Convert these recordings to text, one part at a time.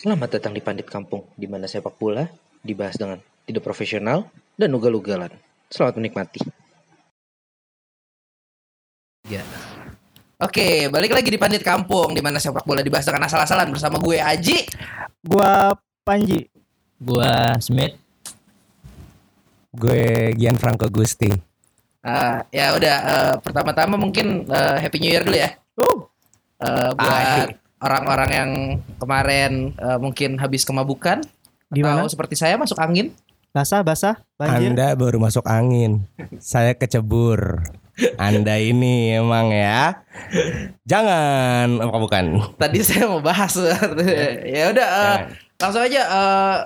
Selamat datang di Pandit Kampung, di mana sepak bola dibahas dengan tidak profesional dan ugal-ugalan. Selamat menikmati. Ya. Oke, balik lagi di Pandit Kampung di mana sepak bola dibahas dengan asal-asalan bersama gue Aji. Gua Panji. Gua Smith. Gue Gianfranco Gusti. Ah, ya udah eh, pertama-tama mungkin eh, Happy New Year dulu ya. Oh, Eh, buat orang-orang yang kemarin eh, mungkin habis kemabukan gimana? atau seperti saya masuk angin. Basah, basah, banjir. Anda baru masuk angin. Saya kecebur. Anda ini emang ya. Jangan, oh, bukan. Tadi saya mau bahas. ya udah Jangan. langsung aja eh,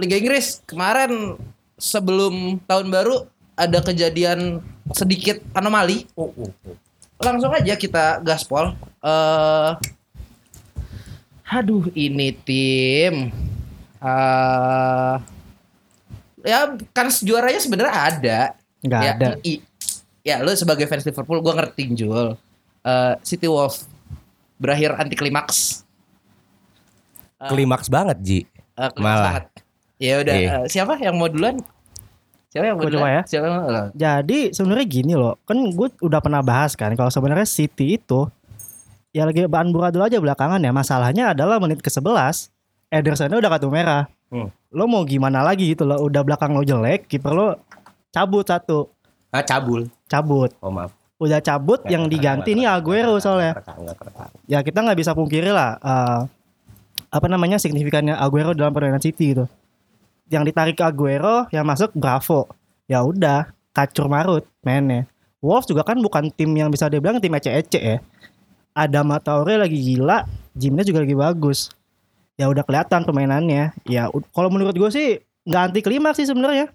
Liga Inggris kemarin sebelum tahun baru ada kejadian sedikit anomali. Langsung aja kita gaspol. Eh aduh ini tim eh ya kan juaranya sebenarnya ada. Nggak ya, ada. i- ya lu sebagai fans Liverpool gua ngerti Jul. Eh, City Wolf berakhir anti klimaks. Klimaks banget, Ji. Eh, klimaks Malah. banget. Ya udah Iya. eh, siapa yang mau duluan? Siapa yang mau ya. Siapa yang mau duluan? Jadi sebenarnya gini loh, kan gue udah pernah bahas kan kalau sebenarnya City itu ya lagi bahan buradul aja belakangan ya. Masalahnya adalah menit ke-11 Ederson udah kartu merah. Hmm. Lo mau gimana lagi gitu loh, udah belakang lo jelek, kiper lo cabut satu, Ah, cabul. cabut. Oh, maaf. Udah cabut yang diganti ini Aguero soalnya. ya kita nggak bisa pungkiri lah eh, apa namanya signifikannya Aguero dalam permainan City gitu. Yang ditarik ke Aguero, yang masuk Bravo. Ya udah, kacur marut mainnya. Wolves juga kan bukan tim yang bisa dibilang tim ece-ece ya. Ada Traore lagi gila, Jimnya juga lagi bagus. Ya udah kelihatan permainannya. Ya kalau menurut gue sih nggak anti klimaks sih sebenarnya.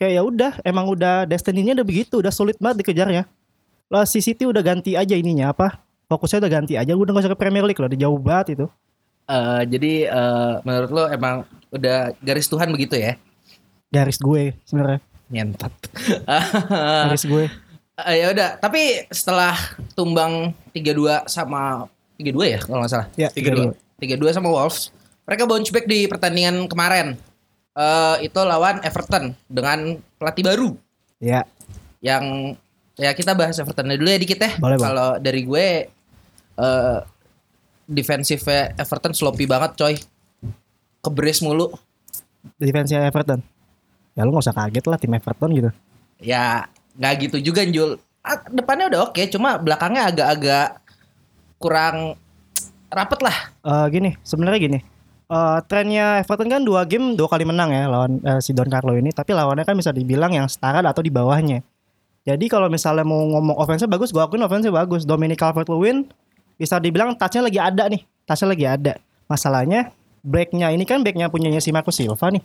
Kayak ya udah, emang udah destiny-nya udah begitu, udah sulit banget dikejarnya. Lah si City udah ganti aja ininya apa? Fokusnya udah ganti aja, udah gak usah ke Premier League loh, udah jauh banget itu. Eh, jadi eh, menurut lo emang udah garis Tuhan begitu ya? Garis gue sebenarnya, Nyentot. garis gue. Eh, ya udah, tapi setelah tumbang 3-2 sama 3-2 ya kalau nggak salah. Ya, 3-2. 3-2 sama Wolves. Mereka bounce back di pertandingan kemarin. Eh itu lawan Everton dengan pelatih baru Ya, yang ya kita bahas Everton dulu ya dikit ya. Boleh. Kalau dari gue eh defensive Everton sloppy banget coy. Kebres mulu. defense-nya Everton. Ya lu gak usah kaget lah tim Everton gitu. Ya nggak gitu juga Jul. Ah, Depannya udah oke, cuma belakangnya agak-agak kurang rapet lah. Eh gini, sebenarnya gini. Eh trennya Everton kan dua game dua kali menang ya lawan eh, si Don Carlo ini, tapi lawannya kan bisa dibilang yang setara atau di bawahnya. Jadi kalau misalnya mau ngomong offense bagus, gua akuin offense bagus. Dominic Calvert-Lewin bisa dibilang touch-nya lagi ada nih. Touch-nya lagi ada. Masalahnya breaknya ini kan backnya punyanya si Marco Silva nih.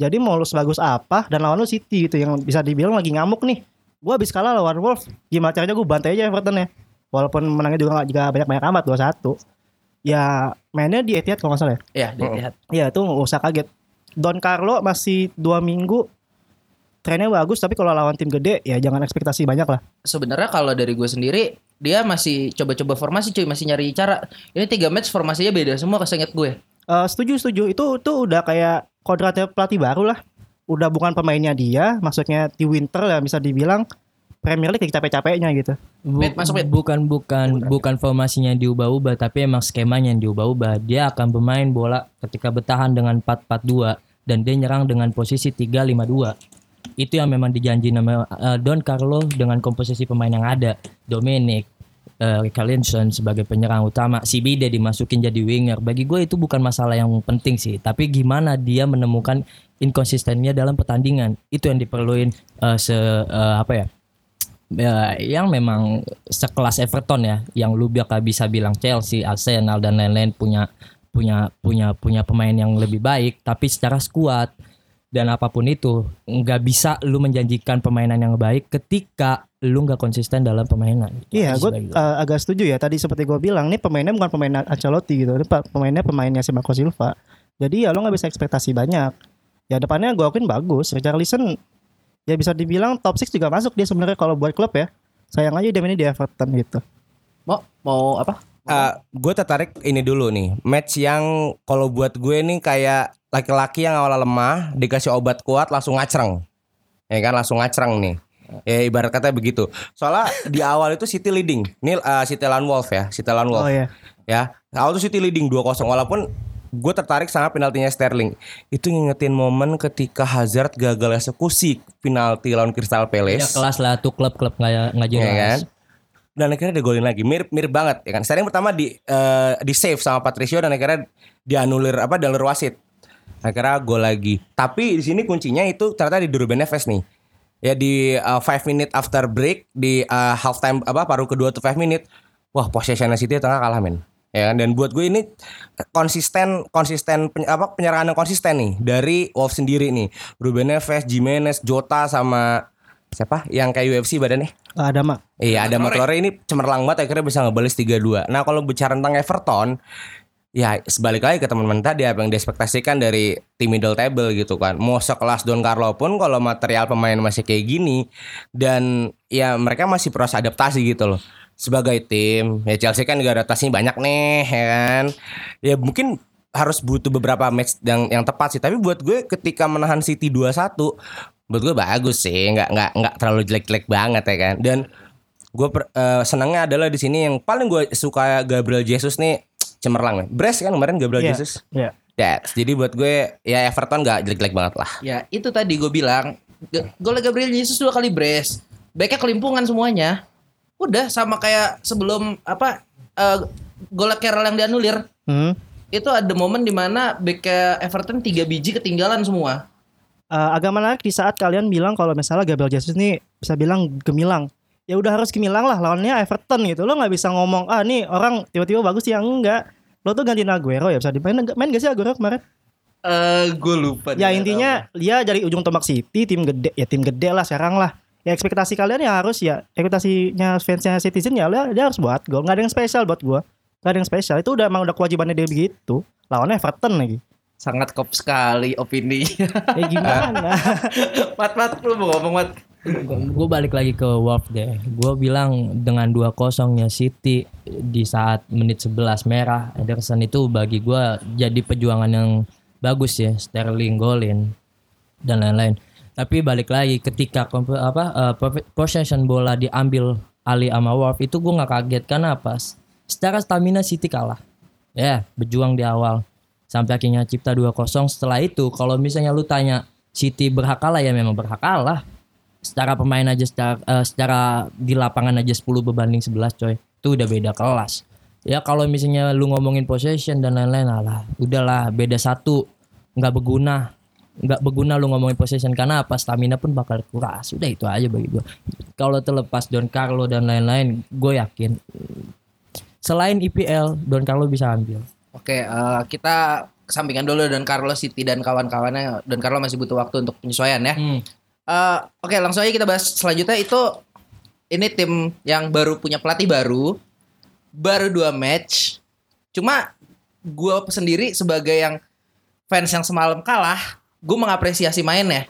Jadi mau lu sebagus apa dan lawan lu City gitu yang bisa dibilang lagi ngamuk nih. Gua habis kalah lawan Wolves. Gimana caranya gue bantai aja Everton ya. Walaupun menangnya juga gak juga banyak-banyak amat 2-1. Ya mainnya di Etihad kalau nggak salah ya. Ya, dilihat. Ya itu nggak usah kaget. Don Carlo masih dua minggu trennya bagus tapi kalau lawan tim gede ya jangan ekspektasi banyak lah. Sebenarnya kalau dari gue sendiri dia masih coba-coba formasi cuy, masih nyari cara. Ini tiga match formasinya beda semua kesenget gue. Eh, setuju setuju itu itu udah kayak kodratnya pelatih baru lah. Udah bukan pemainnya dia, maksudnya di Winter ya bisa dibilang Premier League lagi capek-capeknya gitu. Bu- Mit, masuk, bukan bukan bukan formasinya diubah-ubah tapi emang skemanya yang diubah-ubah. Dia akan bermain bola ketika bertahan dengan 4-4-2 dan dia nyerang dengan posisi 3-5-2. Itu yang memang dijanji nama eh, Don Carlo dengan komposisi pemain yang ada. Dominic eh Carlinson sebagai penyerang utama, si Bide dimasukin jadi winger. Bagi gue itu bukan masalah yang penting sih, tapi gimana dia menemukan inkonsistennya dalam pertandingan. Itu yang diperluin eh, se eh, apa ya? ya, yang memang sekelas Everton ya, yang lu bakal bisa bilang Chelsea, Arsenal dan lain-lain punya punya punya punya pemain yang lebih baik, tapi secara skuad dan apa pun itu nggak bisa lu menjanjikan permainan yang baik ketika lu nggak konsisten dalam permainan. Iya, Itu gue bagi agak setuju ya. Tadi seperti gue bilang, nih pemainnya bukan pemain Ancelotti gitu. Ini pemainnya pemainnya si Marco Silva. Jadi ya lo nggak bisa ekspektasi banyak. Ya depannya gue akuin bagus. Richarlison ya bisa dibilang top 6 juga masuk dia sebenarnya kalau buat klub ya. Sayang aja dia mainnya di Everton gitu. Mau mau apa? gue tertarik ini dulu nih match yang kalau buat gue nih kayak laki-laki yang awalnya lemah dikasih obat kuat langsung ngacreng ya kan langsung ngacreng nih ya ibarat kata begitu. Soalnya di awal itu City leading. Ini uh, City lawan Wolf ya City lawan Wolf. Oh ya. ya awal tuh City leading 2-0 walaupun gue tertarik sama penaltinya Sterling. Itu ngingetin momen ketika Hazard gagal eksekusi penalti lawan Crystal Ya Palace kelas lah tuh klub-klub nggak nggak ya jelas. kan? Dan akhirnya dia golin lagi. Mirip mirip banget ya kan? Sterling pertama di eh, di save sama Patricio dan akhirnya dianulir apa dianulir wasit. Akhirnya gol lagi. Tapi di sini kuncinya itu ternyata di Ruben Neves nih ya di 5 minute after break di eh, half time apa paruh kedua tuh 5 minute wah possession City tengah kalah men. Ya kan? Dan buat gue ini konsisten konsisten pen- apa penyerangan yang konsisten nih dari Wolves sendiri nih. Ruben Neves, Jimenez, Jota sama siapa? Yang kayak UFC badannya? Ah, Ada mak. Iya ada Matlore ini cemerlang banget akhirnya bisa ngebales 3-2 Nah kalau bicara tentang Everton Ya sebalik lagi ke teman-teman tadi Apa yang diekspektasikan dari tim middle table gitu kan. Mau sekelas Don Carlo pun Kalau material pemain masih kayak gini Dan ya mereka masih proses adaptasi gitu loh. Sebagai tim Ya Chelsea kan juga adaptasinya banyak nih ya kan. Ya mungkin harus butuh beberapa match yang yang tepat sih. Tapi buat gue ketika menahan City 2-1 buat gue bagus sih. Nggak nggak nggak terlalu jelek-jelek banget ya kan. Dan gue eh, senangnya adalah di sini yang paling gue suka Gabriel Jesus nih cemerlang nih Bres kan kemarin Gabriel Iya. Jesus Iya. That's, jadi buat gue ya Everton nggak jelek-jelek banget lah Ya itu tadi gue bilang Gol Gabriel Jesus dua kali brace Backnya kelimpungan semuanya Udah sama kayak sebelum Apa eh Gol Carroll yang dianulir Hmm. Itu ada momen di mana Backnya Everton tiga biji ketinggalan semua Eh, agak menarik di saat kalian bilang kalau misalnya Gabriel Jesus ini bisa bilang gemilang. Ya udah harus gemilang lah lawannya Everton gitu. Lo nggak bisa ngomong ah nih orang tiba-tiba bagus yang enggak. Lo tuh gantiin Aguero ya bisa dimain main gak sih Aguero kemarin? Eh gue lupa Ya intinya dia dari ujung tombak City tim gede ya tim gede lah sekarang lah. Ya ekspektasi kalian ya harus ya ekspektasinya fansnya Citizen ya dia, dia harus buat gol. Nggak ada yang spesial buat gua. Nggak ada yang spesial. Itu udah emang udah kewajibannya dia begitu. Lawannya Everton lagi. Sangat kop sekali opini Ya gimana? Mat mat lu mau ngomong mat Gue balik lagi ke Wolf deh. Gue bilang dengan 2-0 nya City di saat menit 11 merah Ederson itu bagi gue jadi perjuangan yang bagus ya. Sterling golin dan lain-lain. Tapi balik lagi ketika apa po- possession bola diambil alih sama Wolf itu gue nggak kaget karena apa? Secara stamina City kalah. Ya, berjuang di awal sampai akhirnya cipta 2-0 setelah itu kalau misalnya lu tanya City berhak kalah ya memang berhak kalah secara pemain aja secara, eh, secara di lapangan aja 10 berbanding 11 coy. Itu udah beda kelas. Ya kalau misalnya lu ngomongin possession dan lain-lain alah udahlah beda satu. Nggak berguna. Nggak berguna lu ngomongin possession karena apa? Stamina pun bakal kuras udah itu aja bagi gue kalau terlepas Don Carlo dan lain-lain gue yakin selain IPL Don Carlo bisa ambil. Oke, eh, kita kesampingkan dulu Don Carlo City dan kawan-kawannya. Don Carlo masih butuh waktu untuk penyesuaian ya. Hmm. Eh, Oke, langsung aja kita bahas selanjutnya itu ini tim yang baru punya pelatih baru, baru dua match. Cuma gue sendiri sebagai yang fans yang semalam kalah, gue mengapresiasi mainnya.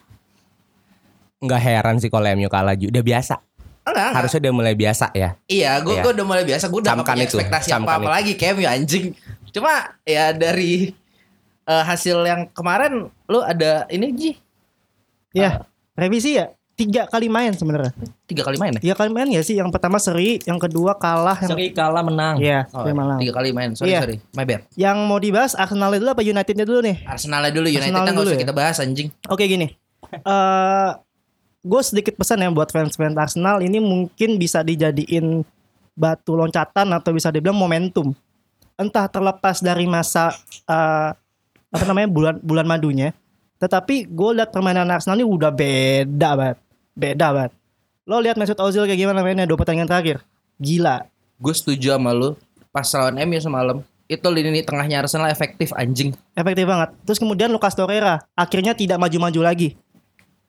nggak heran sih kalau MU kalah juga udah biasa Enggak, enggak. harusnya udah mulai biasa ya Iya, gue Iya. udah mulai biasa. Gue udah gak Camkan punya itu, ekspektasi camkan apa-apa itu. lagi kayak ya anjing. Cuma ya dari eh, hasil yang kemarin lu ada ini Ji ya revisi ya tiga kali main sebenarnya. tiga kali main ya? Tiga kali main ya sih. Yang pertama seri, yang kedua kalah, yang seri kalah menang Iya, Oh, seri malam. tiga kali main. Sorry Iya. sorry, my bad. Yang mau dibahas Arsenal dulu apa Unitednya dulu nih? Arsenalnya dulu, United nggak dulu usah ya? kita bahas anjing. Oke gini, eh gue sedikit pesan ya buat fans-fans Arsenal ini mungkin bisa dijadiin batu loncatan atau bisa dibilang momentum. Entah terlepas dari masa eh, apa namanya bulan bulan madunya, tetapi gue lihat permainan Arsenal ini udah beda banget, beda banget. Lo lihat Mesut Ozil kayak gimana mainnya dua pertandingan terakhir, gila. Gue setuju sama lu. Pas lawan MU semalam, itu lini tengahnya Arsenal efektif anjing. efektif banget. Terus kemudian Lucas Torreira akhirnya tidak maju-maju lagi.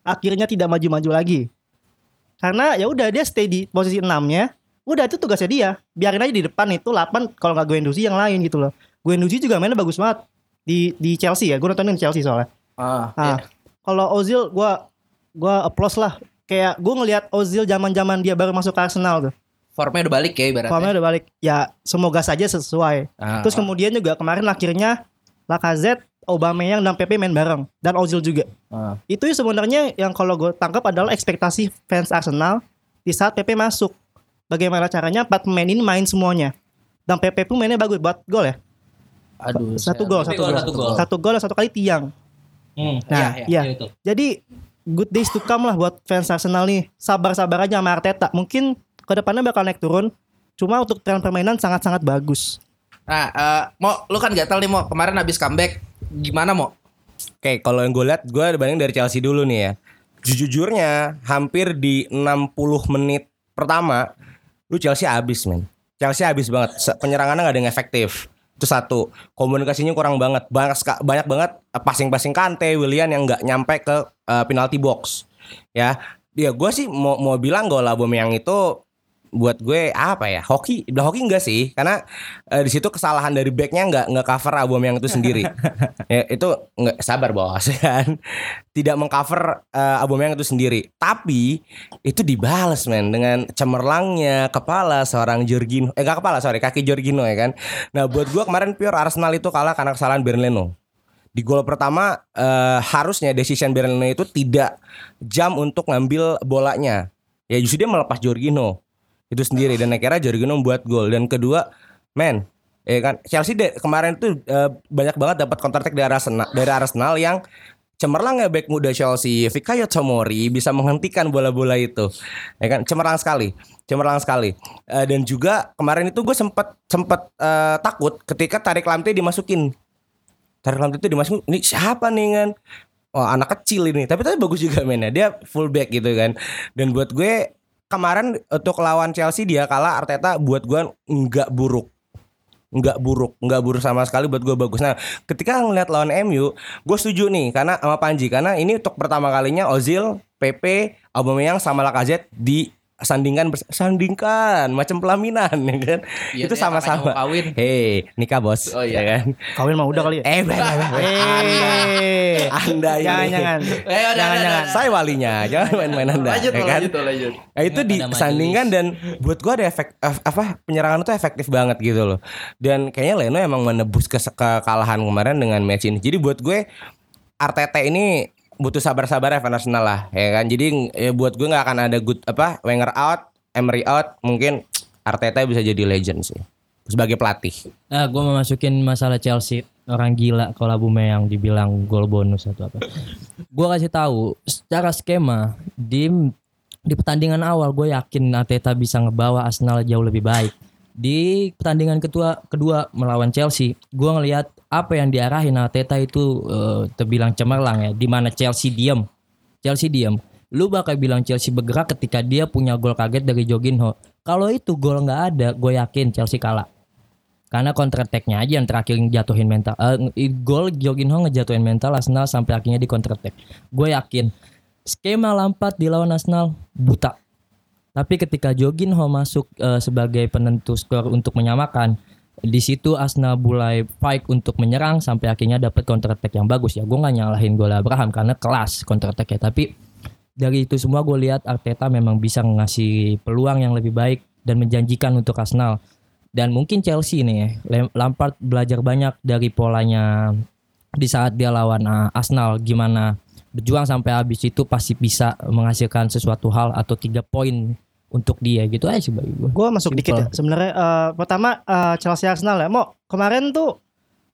Akhirnya tidak maju-maju lagi. Karena ya udah dia stay di posisi 6-nya. Udah itu tugasnya dia. Biarin aja di depan itu 8 kalau nggak Guendouzi yang lain gitu loh. Guendouzi juga mainnya bagus banget di di Chelsea ya. Gue nontonin Chelsea soalnya. Ah, Ah, kalau Ozil gua gua applause lah. Kayak gue ngelihat Ozil zaman-zaman dia baru masuk ke Arsenal tuh. Formnya udah balik ya ibaratnya. Formnya udah balik. Ya semoga saja sesuai. Ah. Terus kemudian juga kemarin akhirnya Lacazette, Aubameyang dan PP main bareng dan Ozil juga. Ah. Itu sebenarnya yang kalau gue tangkap adalah ekspektasi fans Arsenal di saat PP masuk. Bagaimana caranya empat pemain ini main semuanya. Dan PP pun mainnya bagus buat gol ya. Aduh. Satu gol, satu gol, gol, satu gol. satu gol, satu kali tiang. Hmm. Nah, Iya, iya. Iya, itu. Jadi good days to come lah buat fans Arsenal nih. Sabar-sabar aja sama Arteta. Mungkin ke depannya bakal naik turun. Cuma untuk tren permainan sangat-sangat bagus. Nah, eh, mau lu kan gatal nih mau kemarin habis comeback gimana mau? Oke, kalau yang gue lihat, gue banding dari Chelsea dulu nih ya. Jujurnya, hampir di 60 menit pertama, lu Chelsea habis, men. Chelsea habis banget. Penyerangannya gak ada yang efektif. Itu satu. Komunikasinya kurang banget. Banyak, banyak banget eh, passing-passing Kante, Willian yang nggak nyampe ke eh, penalti box. Ya, dia gue sih mau mau bilang gol Aubameyang itu buat gue apa ya? Hoki udah hoki enggak sih? Karena eh, di situ kesalahan dari backnya nggak nggak cover Aubameyang itu sendiri. Ya, itu nggak sabar bos kan? Tidak mengcover uh, Aubameyang itu sendiri. Tapi itu dibales men dengan cemerlangnya kepala seorang Jorginho. Eh nggak kepala sorry kaki Jorginho ya kan? Nah buat gue kemarin pure Arsenal itu kalah karena kesalahan Bernardo di gol pertama eh, harusnya decision Bernardo itu tidak jam untuk ngambil bolanya. Ya justru dia melepas Jorginho itu sendiri. Dan akhirnya Jorginho membuat gol. Dan kedua men ya kan Chelsea de- kemarin tuh eh, banyak banget dapat counter attack dari Arsenal dari Arsenal yang cemerlang ya back muda Chelsea. Fikayo Tomori bisa menghentikan bola-bola itu. Ya kan cemerlang sekali cemerlang sekali. Eh, dan juga kemarin itu gue sempat sempat eh, takut ketika tarik Lamte dimasukin. Tarik Lamte itu dimasukin ini siapa nih kan? Oh anak kecil ini. Tapi tapi bagus juga mainnya. Dia fullback gitu kan. Dan buat gue Kemarin untuk lawan Chelsea dia kalah Arteta buat gue nggak buruk. Nggak buruk nggak buruk sama sekali buat gue bagus. Nah ketika ngeliat lawan MU gue setuju nih karena sama Panji. Karena ini untuk pertama kalinya Ozil PP Aubameyang sama Lacazette disandingkan bers- sandingkan macam pelaminan ya kan Iya, itu sama-sama kawin. hei nikah bos Oh, iya. ya kan Kawin mah udah kali ya. eh beh, beh. Eh, anda ini jangan jangan. Eh, udah, jangan jangan. saya walinya jangan main-main anda Lanjut, ya kan lanjut, lanjut. Nah, itu Ada disandingkan dan buat gua ada efek ef- apa penyerangan itu efektif banget gitu loh. Dan kayaknya Leno emang menebus kes- kekalahan kemarin dengan match ini. Jadi buat gue Arteta ini butuh sabar-sabar fans Arsenal lah ya kan. Jadi ya buat gue nggak akan ada good apa Wenger out, Emery out, mungkin Arteta bisa jadi legend sih sebagai pelatih. Nah, gue mau masukin masalah Chelsea orang gila kalau Aubameyang dibilang gol bonus atau apa. gue kasih tahu secara skema di di pertandingan awal gue yakin Arteta bisa ngebawa Arsenal jauh lebih baik. Di pertandingan kedua kedua melawan Chelsea, gue ngelihat apa yang diarahin Arteta itu eh, terbilang cemerlang ya. Di mana Chelsea diam, Chelsea diam. Lu bakal bilang Chelsea bergerak ketika dia punya gol kaget dari Jorginho. Kalau itu gol nggak ada, gue yakin Chelsea kalah. Karena counter attack-nya aja yang terakhir jatuhin mental. Eh, gol Jorginho ngejatuhin mental Arsenal sampai akhirnya di counter attack. Gue yakin skema Lampard di lawan Arsenal buta. Tapi ketika Jorginho masuk eh, sebagai penentu skor untuk menyamakan, di situ Arsenal mulai fight untuk menyerang sampai akhirnya dapat counter attack yang bagus ya. Gue nggak nyalahin gol Abraham karena kelas counter attack-nya. Tapi dari itu semua gue lihat Arteta memang bisa ngasih peluang yang lebih baik dan menjanjikan untuk Arsenal. Dan mungkin Chelsea nih, ya, Lam- Lampard belajar banyak dari polanya di saat dia lawan uh, Arsenal gimana berjuang sampai habis itu pasti bisa menghasilkan sesuatu hal atau tiga poin untuk dia gitu aja sih bagi gue. Gue masuk dikit ya. Sebenarnya eh, pertama eh, Chelsea Arsenal ya. Mau kemarin tuh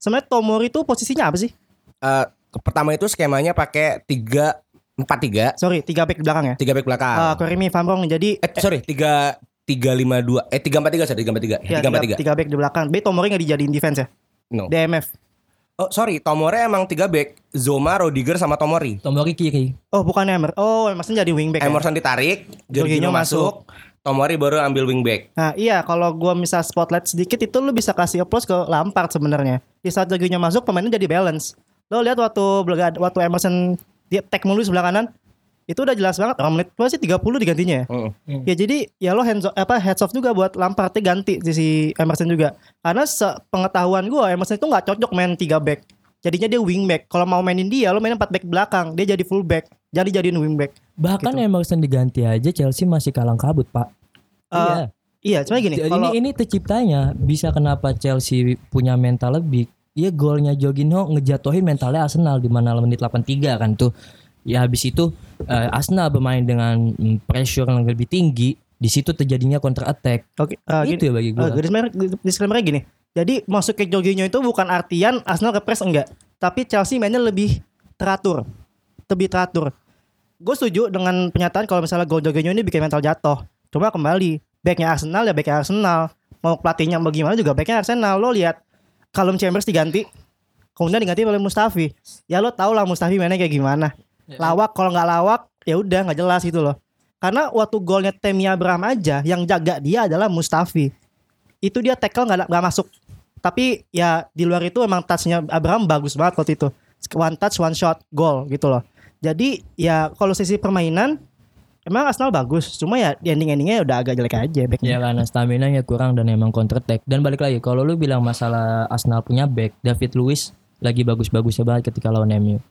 sebenarnya Tomori tuh posisinya apa sih? Eh, pertama itu skemanya pakai tiga empat tiga Sorry, tiga back di belakang ya. tiga back belakang. Eh Korimi Van Rong jadi eh sorry tiga tiga lima dua eh tiga empat tiga sorry tiga empat tiga ya, tiga empat tiga, tiga. tiga back di belakang. Tapi Tomori nggak dijadiin defense ya. No. DMF. Oh sorry, Tomori emang tiga back, Zoma, Rodiger sama Tomori. Tomori kiri. Oh bukan Emer. Oh Emerson jadi wingback. ya? Emerson ditarik, Jorginho Jorginho masuk, Tomori baru ambil wingback. Nah iya kalau gua misal spotlight sedikit itu lu bisa kasih applause ke Lampard sebenarnya. Di saat Jorginho masuk pemainnya jadi balance. Lo lihat waktu waktu Emerson dia tag mulu sebelah kanan itu udah jelas banget orang menit berapa sih 30 digantinya ya. Mm. Ya jadi ya lo hands off, apa heads off juga buat Lampardnya ganti si, si Emerson juga. Karena sepengetahuan gua Emerson itu nggak cocok main 3 back. Jadinya dia wing back. Kalau mau mainin dia lo mainin 4 back belakang, dia jadi full back. Jadi jadiin wing back. Bahkan Gitu. Emerson diganti aja Chelsea masih kalang kabut pak. Eh, iya. Iya, cuma gini, Jadi kalau ini ini terciptanya bisa kenapa Chelsea punya mental lebih. Iya golnya Jorginho ngejatuhin mentalnya Arsenal di mana menit 83 kan tuh. Ya habis itu eh, Arsenal bermain dengan mm, pressure yang lebih tinggi. Di situ terjadinya counter attack. oke eh, gini, Itu ya bagi Uh, gue. disclaimer, disclaimer gini. Jadi masuk ke Jorginho itu bukan artian Arsenal ke press enggak, tapi Chelsea mainnya lebih teratur, lebih teratur. Gue setuju dengan pernyataan kalau misalnya gol Jorginho ini bikin mental jatuh. Cuma kembali, backnya Arsenal ya backnya Arsenal. Mau pelatihnya mau gimana juga backnya Arsenal. Lo lihat kalau Chambers diganti, kemudian diganti oleh Mustafi. Ya lo tau lah Mustafi mainnya kayak gimana. Lawak kalau nggak lawak ya udah nggak jelas gitu loh. Karena waktu golnya Temi Abraham aja yang jaga dia adalah Mustafi. Itu dia tackle nggak nggak masuk. Tapi ya di luar itu emang touchnya Abraham bagus banget waktu itu. One touch one shot goal gitu loh. Jadi ya kalau sisi permainan emang Arsenal bagus. Cuma ya di ending endingnya udah agak jelek aja backnya. Ya karena stamina nya kurang dan emang counter attack. Dan balik lagi kalau lu bilang masalah Arsenal punya back, David Luiz lagi bagus-bagusnya banget ketika lawan MU.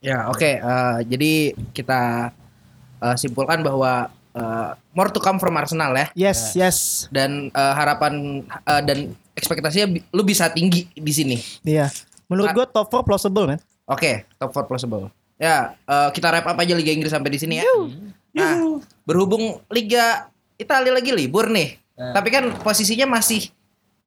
Ya oke, eh, jadi kita eh, simpulkan bahwa eh, more to come from Arsenal ya. yes yes Dan eh, harapan eh, dan ekspektasinya bi- lu bisa tinggi di sini. iya menurut gue top 4 plausible man Oke, top 4 possible. Ya, eh, kita wrap up aja Liga Inggris sampai di sini ya. Nah, berhubung Liga Italia lagi libur nih. Tapi kan posisinya masih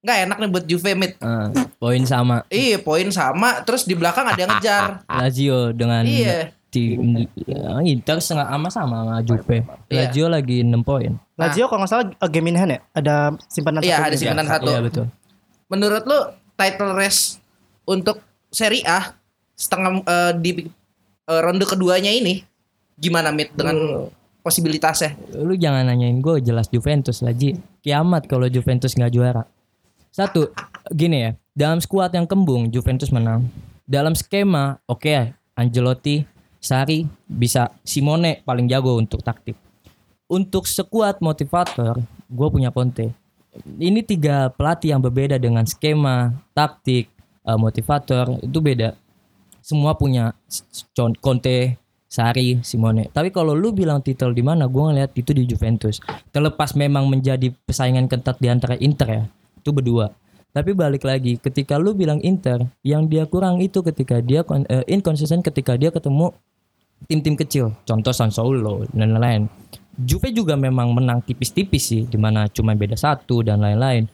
nggak enak nih buat Juve mid. Ah, poin sama Iya, poin sama, terus di belakang ada yang ngejar. Lazio dengan Iya. tim ya, Inter setengah sama sama sama Juve. Iya. Lazio lagi 6 poin. Lazio kalau nggak salah a game in hand ya ada simpanan Iya, satu ada gitu. simpanan satu. Iya betul. Menurut lu title race untuk Serie A setengah eh, di eh, ronde keduanya ini gimana mid dengan posibilitasnya? Lu jangan nanyain gue jelas Juventus lagi. Kiamat kalau Juventus nggak juara. Satu, gini ya. Dalam skuad yang kembung Juventus menang. Dalam skema, oke, Angelotti, Sari bisa Simone paling jago untuk taktik. Untuk sekuat motivator, gue punya Conte. Ini tiga pelatih yang berbeda dengan skema, taktik, eh, motivator itu beda. Semua punya Conte, Sari, Simone. Tapi kalau lu bilang titel di mana, gue ngeliat itu di Juventus. Terlepas memang menjadi persaingan ketat di antara Inter ya, itu berdua. Tapi balik lagi, ketika lu bilang Inter, yang dia kurang itu ketika dia eh, inconsistent ketika dia ketemu tim-tim kecil, contoh San Solo dan lain-lain. Juve juga memang menang tipis-tipis sih, di mana cuma beda satu dan lain-lain.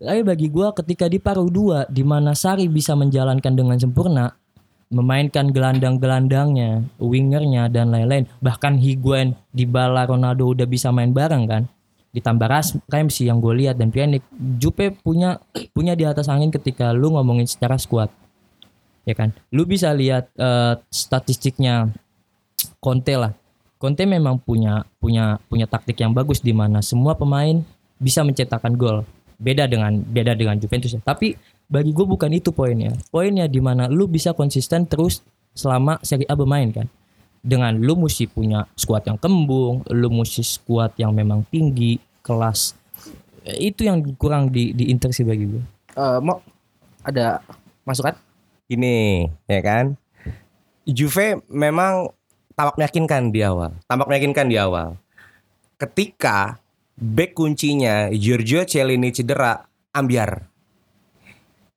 Tapi bagi gua ketika di paruh dua, di mana Sari bisa menjalankan dengan sempurna, memainkan gelandang-gelandangnya, wingernya dan lain-lain. Bahkan Higuain, Dybala, Ronaldo udah bisa main bareng kan. Ditambah Ras, Ramsey yang gue lihat dan Pjanic, Jupe punya punya di atas angin ketika lu ngomongin secara squad. Ya kan? Lu bisa lihat eh, statistiknya Conte lah. Conte memang punya punya punya taktik yang bagus di mana semua pemain bisa mencetakkan gol. Beda dengan beda dengan Juventus ya. Tapi bagi gue bukan itu poinnya. Poinnya di mana lu bisa konsisten terus selama Serie A bermain kan. Dengan lu mesti punya skuad yang kembung, lu mesti skuad yang memang tinggi, kelas. Eh, Itu yang kurang di di Inter sih bagi gue. Eh, mau ada masukan? Ini ya kan. Juve memang tampak meyakinkan di awal. Tampak meyakinkan di awal. Ketika back kuncinya Giorgio Chiellini cedera, ambiar.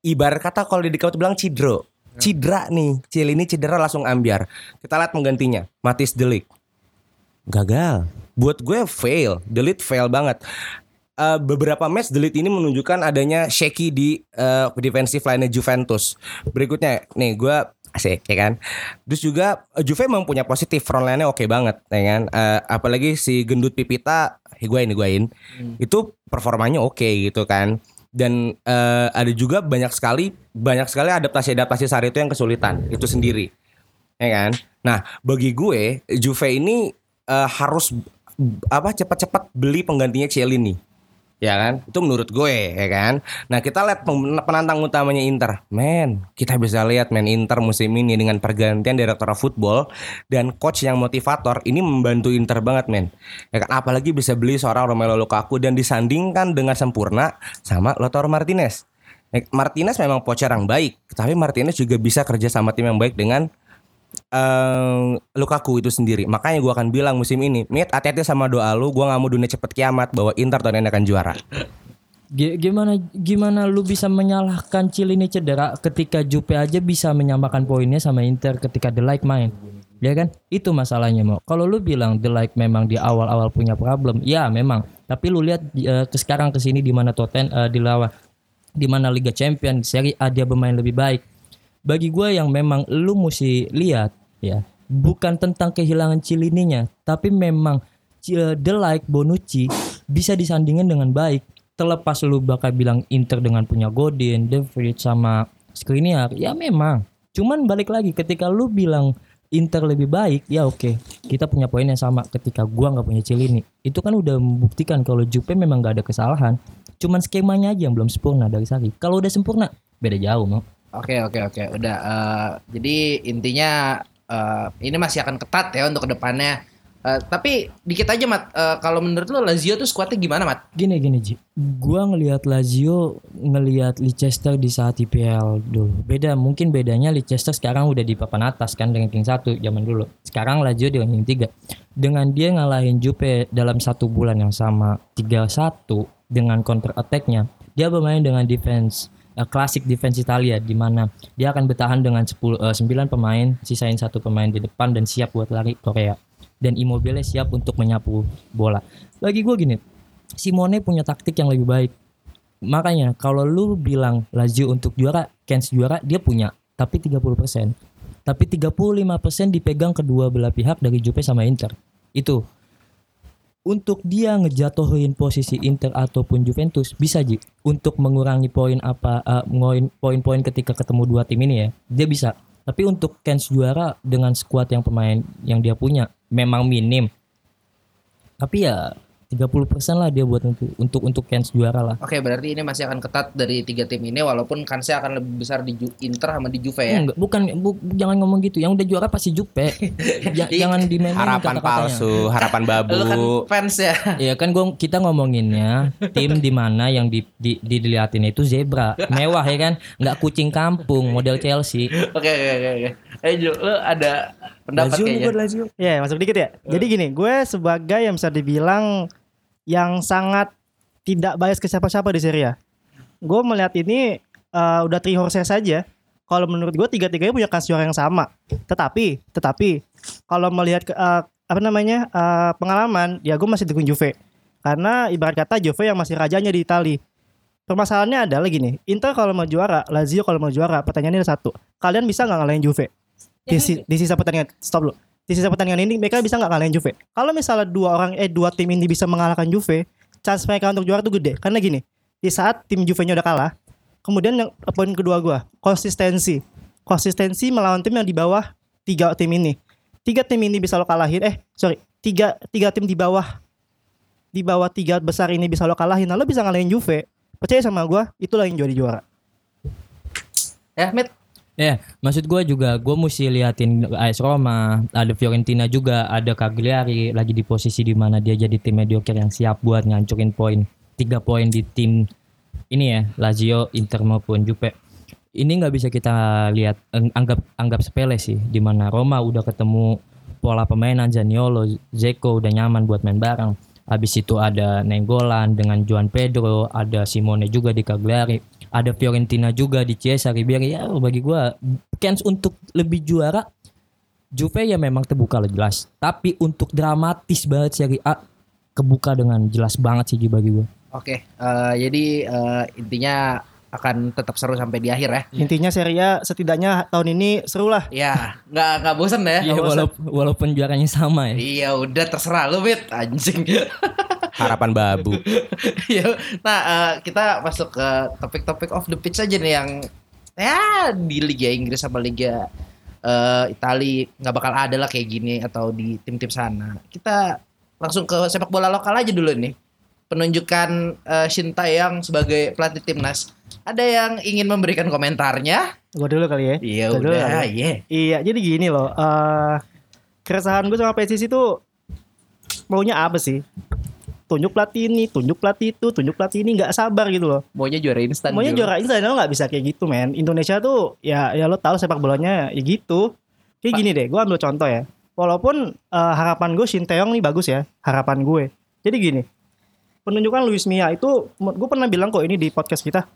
Ibarat kata kalau di dekat bilang cidro. Cidra nih, Chiellini cedera langsung ambiar. Kita lihat penggantinya, Matis Delik. Gagal. Buat gue fail, Delit fail banget. Eh, beberapa match Delit ini menunjukkan adanya shaky di eh, defensive line Juventus. Berikutnya, nih gue asik ya kan. Terus juga eh, Juve memang punya positif front line-nya oke banget ya kan. Eh, apalagi si gendut Pipita Higuain Higuain itu performanya oke gitu kan. Dan eh, ada juga banyak sekali banyak sekali adaptasi-adaptasi Sari itu yang kesulitan itu sendiri. Ya kan? Nah, bagi gue Juve ini eh, harus apa cepat-cepat beli penggantinya Chiellini ya kan? Itu menurut gue ya kan? Nah kita lihat penantang utamanya Inter. Men kita bisa lihat men Inter musim ini dengan pergantian direktur football dan coach yang motivator ini membantu Inter banget men. Ya kan? Apalagi bisa beli seorang Romelu Lukaku dan disandingkan dengan sempurna sama Lautaro Martinez. Martinez memang pocher yang baik tapi Martinez juga bisa kerja sama tim yang baik dengan eh, Lukaku itu sendiri. Makanya gua akan bilang musim ini, Mit, hati-hati sama doa lu. Gua nggak mau dunia cepet kiamat bahwa Inter tahun ini akan juara. Gi- Gimana gimana lu bisa menyalahkan Cilini cedera ketika Jupe aja bisa menyamakan poinnya sama Inter ketika The Like main. Ya kan? Itu masalahnya mau. Kalau lu bilang The Like memang di awal-awal punya problem, ya memang. Tapi lu lihat eh, ke sekarang ke sini di mana Totten eh, dilawan di mana Liga Champion, Serie A dia bermain lebih baik. Bagi gue yang memang lu mesti lihat ya, bukan tentang kehilangan Cilininya, tapi memang eh, The Like Bonucci bisa disandingin dengan baik. Terlepas lu bakal bilang Inter dengan punya Godin, De Vrij sama Skriniar, ya memang. Cuman balik lagi ketika lu bilang Inter lebih baik, ya oke. Kita punya poin yang sama ketika gua nggak punya Cilini. Itu kan udah membuktikan kalau Jupe memang nggak ada kesalahan. Cuman skemanya aja yang belum sempurna dari Sari. Kalau udah sempurna, beda jauh, mau. Oke oke oke udah eh, jadi intinya eh, ini masih akan ketat ya untuk ke depannya. Eh, tapi dikit aja mat Eh, kalau menurut lo Lazio tuh skuadnya gimana mat? Gini gini Ji, gua ngelihat Lazio ngelihat Leicester di saat IPL dulu. Beda, mungkin bedanya Leicester sekarang udah di papan atas kan ranking 1 zaman dulu. Sekarang Lazio di ranking 3. Dengan dia ngalahin Jupe dalam satu bulan yang sama 3-1 dengan counter attack-nya, dia bermain dengan defense eh, klasik defense Italia di mana dia akan bertahan dengan 10 eh, 9 pemain, sisain satu pemain di depan dan siap buat lari Korea. Dan Immobile siap untuk menyapu bola. Bagi gue gini, Simone punya taktik yang lebih baik. Makanya kalau lu bilang Lazio untuk juara, Kens juara, dia punya, tapi 30%. Tapi 35% dipegang kedua belah pihak dari Juve sama Inter. Itu. Untuk dia ngejatuhin posisi Inter ataupun Juventus bisa Ji untuk mengurangi poin apa ngoin poin-poin ketika ketemu dua tim ini ya. Dia bisa. Tapi untuk Kens juara dengan skuad yang pemain yang dia punya memang minim. Tapi ya 30% lah dia buat untuk untuk untuk Kens juara lah. Oke berarti ini masih akan ketat dari tiga tim ini walaupun kansnya akan lebih besar di Ju- Inter sama di Juve ya. Enggak, bukan bu- jangan ngomong gitu. Yang udah juara pasti Jupe. Ja- jangan dimainin Harapan kata-katanya. palsu, harapan babu. Lu kan fans ya. Iya kan gua kita ngomonginnya tim di mana yang di, di, di- diliatin itu zebra mewah ya kan nggak kucing kampung model Chelsea Oke oke oke oke. Eh Ju, lu ada pendapat Lazio kayaknya. gua Lazio Ya masuk dikit ya. Jadi gini, gue sebagai yang bisa dibilang yang sangat tidak bias ke siapa-siapa di Serie A. Gue melihat ini eh, udah three horses saja. Kalau menurut gue tiga-tiganya punya kas juara yang sama. Tetapi, tetapi kalau melihat ke, eh, apa namanya eh, pengalaman, ya gue masih dukung Juve. Karena ibarat kata Juve yang masih rajanya di Itali. Permasalahannya adalah gini, Inter kalau mau juara, Lazio kalau mau juara, pertanyaannya ada satu. Kalian bisa nggak ngalahin Juve? Di, si- di sisa pertandingan, stop dulu di sisa pertandingan ini mereka bisa nggak ngalahin Juve. Kalau misalnya dua orang eh dua tim ini bisa mengalahkan Juve, chance mereka untuk juara tuh gede. Karena gini, di saat tim Juve-nya udah kalah, kemudian yang poin kedua gua, konsistensi. Konsistensi melawan tim yang di bawah tiga tim ini. Tiga tim ini bisa lo kalahin, eh sorry, tiga tiga tim di bawah di bawah tiga besar ini bisa lo kalahin, nah lo bisa ngalahin Juve. Percaya sama gua, itulah yang jadi juara. Ya, Mit. Ya maksud gua juga gua mesti liatin AS Roma ada Fiorentina juga ada Cagliari lagi di posisi di mana dia jadi tim mediocre yang siap buat ngancurin poin tiga poin di tim ini ya Lazio Inter maupun Juve. Ini nggak bisa kita lihat anggap anggap sepele sih di mana Roma udah ketemu pola permainan Zaniolo Zeko udah nyaman buat main bareng. Habis itu ada Nenggolan dengan Juan Pedro ada Simone juga di Cagliari ada Fiorentina juga di Chiesa Ribery ya bagi gua chance untuk lebih juara Juve ya memang terbuka lah jelas tapi untuk dramatis banget Serie A kebuka dengan jelas banget sih bagi gua Oke, eh, jadi eh, intinya akan tetap seru sampai di akhir ya. Intinya Serie A setidaknya tahun ini seru lah. Ya, nggak nggak bosan ya. Iya walaupun, walaupun juaranya sama ya Iya udah terserah lu Mit anjing. Harapan babu. Iya. nah eh, kita masuk ke topik-topik off the pitch aja nih yang ya di Liga Inggris sama Liga eh Itali nggak bakal ada lah kayak gini atau di tim-tim sana. Kita langsung ke sepak bola lokal aja dulu nih. Penunjukan eh, Shin Taeyang sebagai pelatih timnas. Ada yang ingin memberikan komentarnya? Gue dulu kali ya. Iya dulu udah, kali ya. iya. Iya, jadi gini loh. eh keresahan gue sama PSIS itu maunya apa sih? Tunjuk pelatih ini, tunjuk pelatih itu, tunjuk pelatih ini nggak sabar gitu loh. Maunya juara instan. Maunya Jul. juara instan lo nggak bisa kayak gitu men. Indonesia tuh ya ya lo tahu sepak bolanya ya gitu. Kayak gini deh, gue ambil contoh ya. Walaupun eh, harapan gue Shin Taeyong nih bagus ya, harapan gue. Jadi gini, penunjukan Luis Mia itu, gue pernah bilang kok ini di podcast kita.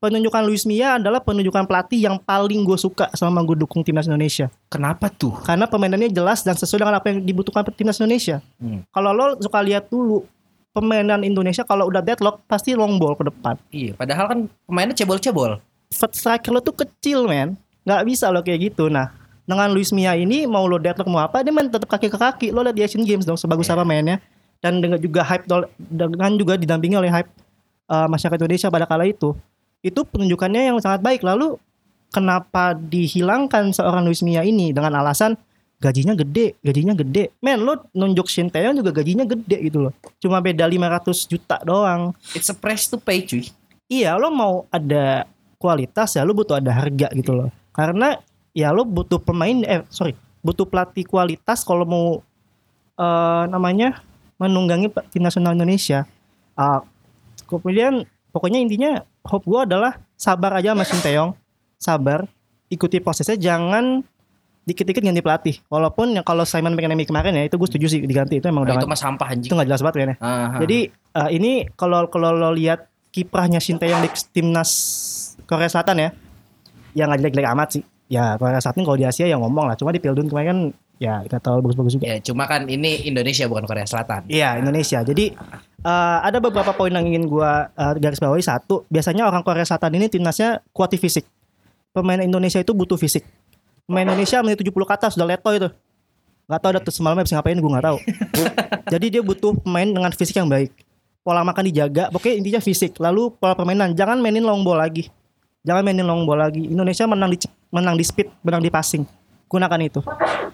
Penunjukan Luis Mia adalah penunjukan pelatih yang paling gue suka selama gue dukung timnas Indonesia. Kenapa tuh? Karena permainannya jelas dan sesuai dengan apa yang dibutuhkan timnas Indonesia. Hmm. Kalau lo suka lihat dulu, permainan Indonesia kalau udah deadlock pasti long ball ke depan. Iya, padahal kan pemainnya cebol-cebol. First striker lo tuh kecil men nggak bisa lo kayak gitu nah dengan Luis Mia ini mau lo deadlock mau apa dia main tetap kaki ke kaki lo lihat di Asian Games dong sebagus apa mainnya dan dengan juga hype dengan juga didampingi oleh hype uh, masyarakat Indonesia pada kala itu itu penunjukannya yang sangat baik. Lalu kenapa dihilangkan seorang Luis Mia ini? Dengan alasan gajinya gede gajinya gede. Men lo nunjuk Shin Taeyong juga gajinya gede gitu loh. Cuma beda 500 juta doang. It's a price to pay, cuy. iya lo mau ada kualitas ya lo butuh ada harga gitu loh. Karena ya lo butuh pemain eh sorry butuh pelatih kualitas kalau mau eh namanya menunggangi tim nasional Indonesia. Ah, kemudian pokoknya intinya hope gue adalah sabar aja sama Shin Taeyong sabar ikuti prosesnya jangan dikit-dikit ganti pelatih walaupun yang kalau Simon McNamee kemarin ya itu gue setuju sih diganti itu emang Nah, udah itu mah sampah anjing. itu nggak jelas banget ya jadi eh, ini kalau kalau lo lihat kiprahnya Sinteyong di timnas Korea Selatan ya, ya nggak jelek-jelek amat sih. Ya Korea Selatan kalau di Asia ya ngomong lah. Cuma di Piala Dunia kemarin kan ya nggak terlalu bagus-bagus juga. ya cuma kan ini Indonesia bukan Korea Selatan. Iya Indonesia. Jadi eh, ada beberapa poin yang ingin gua eh, garis bawahi. Satu, biasanya orang Korea Selatan ini timnasnya kuat di fisik. Pemain Indonesia itu butuh fisik. Pemain Indonesia menit 70 ke atas udah leto itu. Gak tau ada tuh semalamnya bisa ngapain gue gak tahu. Jadi dia butuh pemain dengan fisik yang baik. Pola makan dijaga, pokoknya intinya fisik. Lalu pola permainan, jangan mainin long ball lagi. Jangan mainin long ball lagi. Indonesia menang di menang di speed, menang di passing. Gunakan itu.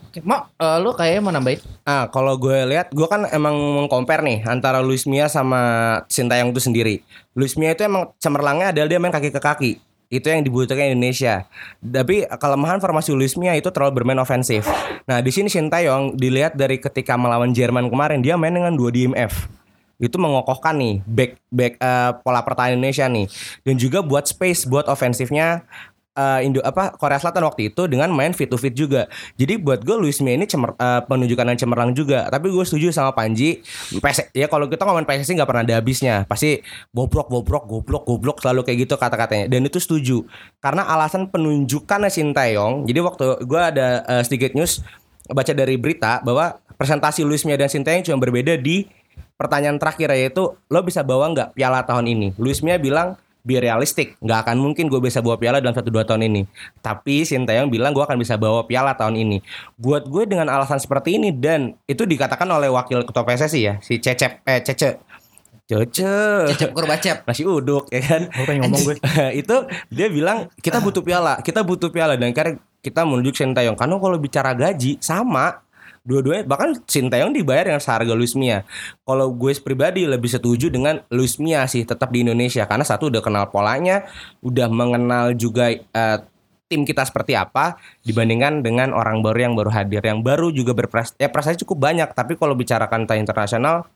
Oke, Mo, eh, lu kayaknya mau nambahin? Ah, kalau gue lihat, gue kan emang mengcompare nih antara Luis Mia sama Sintayong itu sendiri. Luis Mia itu emang cemerlangnya adalah dia main kaki ke kaki. Itu yang dibutuhkan Indonesia. Tapi kelemahan formasi Luis Mia itu terlalu bermain ofensif. Nah, di sini Sintayong dilihat dari ketika melawan Jerman kemarin dia main dengan dua DMF. Itu mengokohkan nih back back eh, pola pertahanan Indonesia nih. Dan juga buat space buat ofensifnya eh, Indo apa Korea Selatan waktu itu dengan main fit to fit juga. Jadi buat gue Luis Mia ini cemer, eh, penunjukan yang cemerlang juga. Tapi gue setuju sama Panji. PS, ya kalau kita ngomongin PSSI nggak pernah ada habisnya. Pasti bobrok bobrok goblok goblok selalu kayak gitu kata-katanya. Dan itu setuju. Karena alasan penunjukan Sintayong. Jadi waktu gue ada eh, sedikit news baca dari berita bahwa presentasi Luis Mia dan Sintayong cuma berbeda di pertanyaan terakhir yaitu lo bisa bawa nggak piala tahun ini? Luis Mia bilang be realistic, nggak akan mungkin gue bisa bawa piala dalam satu dua tahun ini. Tapi Sintayong bilang gue akan bisa bawa piala tahun ini. Buat gue dengan alasan seperti ini dan itu dikatakan oleh wakil ketua PSSI ya si Cecep eh Cece Cece Cecep Kurbacep. nasi uduk ya kan Gue pengen ngomong gue. itu dia bilang kita butuh piala kita butuh piala dan karena kita menunjuk Sintayong karena kalau bicara gaji sama dua-duanya bahkan Sintayong dibayar dengan seharga Luis Mia. Kalau gue pribadi lebih setuju dengan Luis Mia sih tetap di Indonesia. Karena satu udah kenal polanya udah mengenal juga eh, tim kita seperti apa dibandingkan dengan orang baru yang baru hadir. Yang baru juga berprestasi ya prestasi cukup banyak. Tapi kalau bicarakan tentang internasional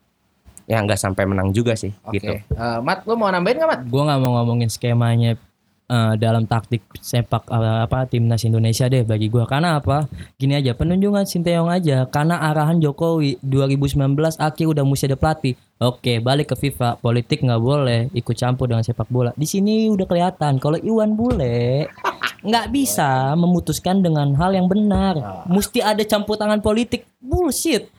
ya nggak sampai menang juga sih Oke. gitu. Eh, Mat, lu mau nambahin nggak Mat? Gue nggak mau ngomongin skemanya eh, dalam taktik sepak eh, apa timnas Indonesia deh bagi gue. Karena apa? Gini aja penunjukan Sinteyong aja. Karena arahan Jokowi 2019 akhir udah mesti ada pelatih. Oke, balik ke FIFA. Politik nggak boleh ikut campur dengan sepak bola. Di sini udah kelihatan kalau Iwan bule nggak bisa memutuskan dengan hal yang benar. Mesti ada campur tangan politik. Bullshit.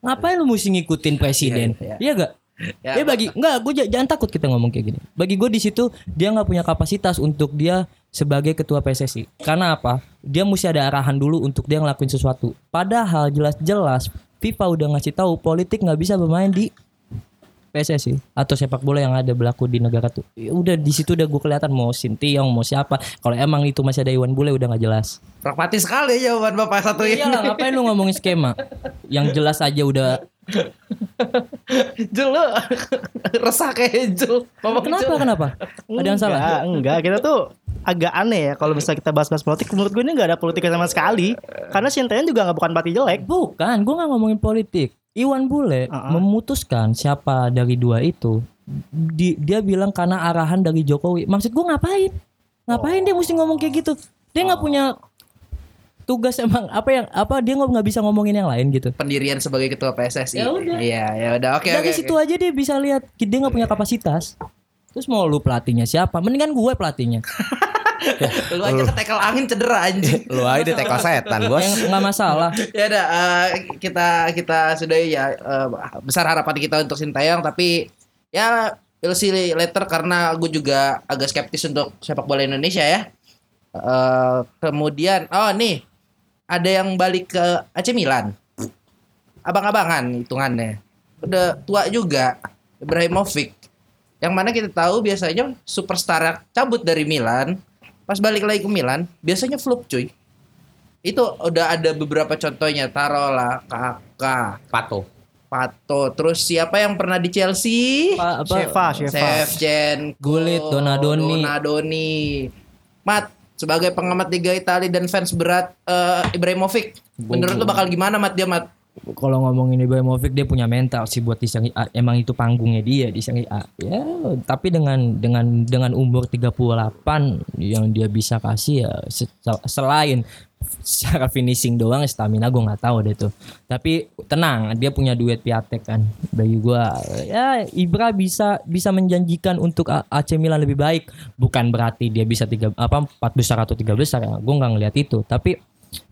Ngapain lu mesti ngikutin presiden? Iya, iya. Iya gak? Ya, Ya, bagi enggak gue jangan takut kita ngomong kayak gini. Bagi gue di situ dia nggak punya kapasitas untuk dia sebagai ketua PSSI. Karena apa? Dia mesti ada arahan dulu untuk dia ngelakuin sesuatu. Padahal jelas-jelas FIFA udah ngasih tahu politik nggak bisa bermain di PSSI atau sepak bola yang ada berlaku di negara tuh. Ya udah di situ udah gue kelihatan mau Sintiong mau siapa. Kalau emang itu masih ada Iwan Bule udah nggak jelas. Pragmatis sekali jawaban Bapak satu ini. Iyalah ngapain lu ngomongin skema? Yang jelas aja udah Jul lu resah kayak Jul. Ngomong Kenapa Jul. kenapa? Ada yang salah? Enggak, enggak. Kita tuh agak aneh ya kalau misalnya kita bahas-bahas politik. Menurut gue ini nggak ada politik sama sekali. Karena Sintayong juga nggak bukan partai jelek. Bukan, gue nggak ngomongin politik. Iwan Bule Uh-uh. memutuskan siapa dari dua itu. Di- dia bilang karena arahan dari Jokowi. Maksud gue ngapain? Ngapain dia mesti ngomong kayak gitu? Dia nggak punya tugas emang apa yang apa dia nggak nggak bisa ngomongin yang lain gitu. Pendirian sebagai ketua PSSI. Ya udah. Iya, ya udah. Oke, Dari oke. situ oke. aja dia bisa lihat dia nggak punya kapasitas. Terus mau lu pelatihnya siapa? Mendingan gue pelatihnya. Lu aja ketekel angin cedera anjing. Lu aja di tackle setan, Bos. Yang nggak masalah. ya udah eh, kita kita sudah ya eh, besar harapan kita untuk Sintayong tapi ya we'll see later karena gue juga agak skeptis untuk sepak bola Indonesia ya. Eh, kemudian oh nih ada yang balik ke AC Milan. Abang-abangan hitungannya. Udah tua juga Ibrahimovic. Yang mana kita tahu biasanya superstar cabut dari Milan pas balik lagi ke Milan biasanya flop cuy itu udah ada beberapa contohnya taruhlah kakak Pato. Pato terus siapa yang pernah di Chelsea Apa, apa Sheva, Sheva. Shevchenko Gullit, Donadoni. Donadoni Mat sebagai pengamat Liga Italia dan fans berat eh, Ibrahimovic menurut lu bakal gimana Mat dia Mat kalau ngomongin Ibrahimovic dia punya mental sih buat di Serie A. Emang itu panggungnya dia di Serie A. Ya, tapi dengan dengan dengan umur 38 yang dia bisa kasih ya se- selain secara finishing doang stamina gue nggak tahu deh tuh. Tapi tenang, dia punya duet Piatek kan. Bagi gua ya Ibra bisa bisa menjanjikan untuk AC Milan lebih baik. Bukan berarti dia bisa tiga apa empat besar atau tiga besar ya. Gue nggak ngelihat itu. Tapi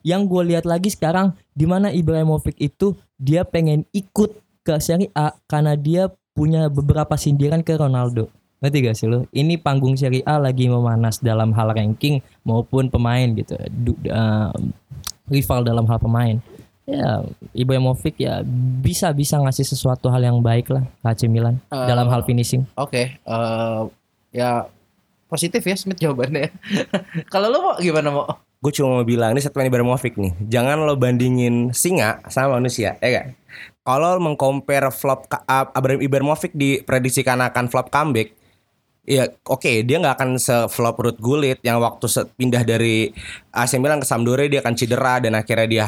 yang gue lihat lagi sekarang di mana Ibrahimovic itu dia pengen ikut ke Serie A karena dia punya beberapa sindiran ke Ronaldo. Ngerti gak sih lo? Ini panggung Serie A lagi memanas dalam hal ranking maupun pemain gitu. Du- eh, rival dalam hal pemain. Ya, Ibrahimovic ya bisa bisa ngasih sesuatu hal yang baik lah ke AC Milan Eh, dalam hal finishing. oke eh, ya positif ya Smith jawabannya kalau lu mau gimana mau Gue cuma mau bilang ini statement Ibrahimovic nih. Jangan lo bandingin singa sama manusia, ya kan? Kalau mengcompare flop Abraham Ibrahimovic diprediksikan akan flop comeback, ya oke dia nggak akan se-flop Ruth Gullit yang waktu pindah dari AC Milan ke Sampdoria dia akan cedera dan akhirnya dia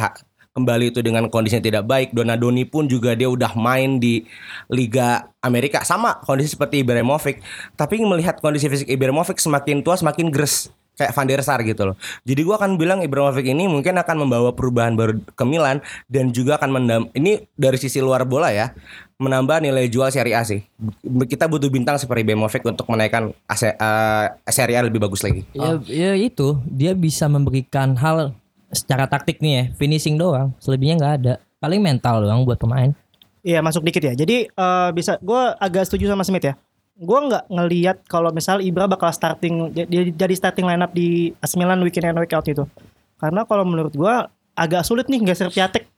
kembali itu dengan kondisinya tidak baik. Donadoni pun juga dia udah main di Liga Amerika sama kondisi seperti Ibrahimovic. Tapi melihat kondisi fisik Ibrahimovic semakin tua semakin gres kayak Van der Sar gitu loh. Jadi gua akan bilang Ibrahimovic ini mungkin akan membawa perubahan baru ke Milan dan juga akan mendam ini dari sisi luar bola ya menambah nilai jual Serie A sih. Kita butuh bintang seperti Ibrahimovic untuk menaikkan AC, eh, Serie A lebih bagus lagi. Ya, ya itu dia bisa memberikan hal secara taktik nih ya, finishing doang. Selebihnya nggak ada. Paling mental doang buat pemain. Iya masuk dikit ya. Jadi eh, bisa gue agak setuju sama Smith ya. Gue nggak ngelihat kalau misal Ibra bakal starting jadi, jadi starting lineup di AC Milan weekend and week out itu. Karena kalau menurut gue agak sulit nih geser Piatek.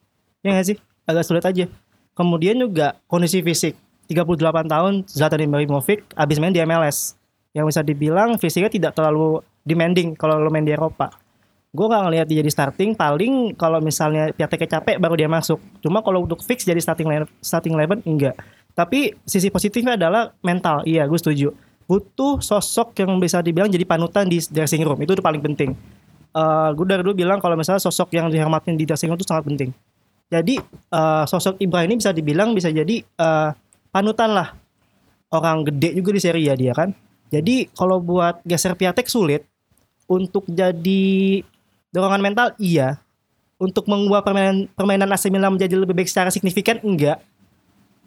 Ya nggak sih? Agak sulit aja. Kemudian juga kondisi fisik. 38 tahun Zlatan Ibrahimovic abis main di MLS. Yang bisa dibilang fisiknya tidak terlalu demanding kalau lo main di Eropa. Gue gak ngelihat dia jadi starting paling kalau misalnya Piateknya capek baru dia masuk. Cuma kalau untuk fix jadi starting line, starting eleven enggak. Tapi sisi positifnya adalah mental. Iya, gue setuju. Butuh sosok yang bisa dibilang jadi panutan di dressing room. Itu udah paling penting. Eh gue dari dulu bilang kalau misalnya sosok yang dihormatin di dressing room itu sangat penting. Jadi eh, sosok Ibrahim ini bisa dibilang bisa jadi eh, panutan lah. Orang gede juga di Serie A dia kan. Jadi kalau buat geser Piatek sulit. Untuk jadi dorongan mental iya. Untuk mengubah permainan permainan AC Milan menjadi lebih baik secara signifikan enggak.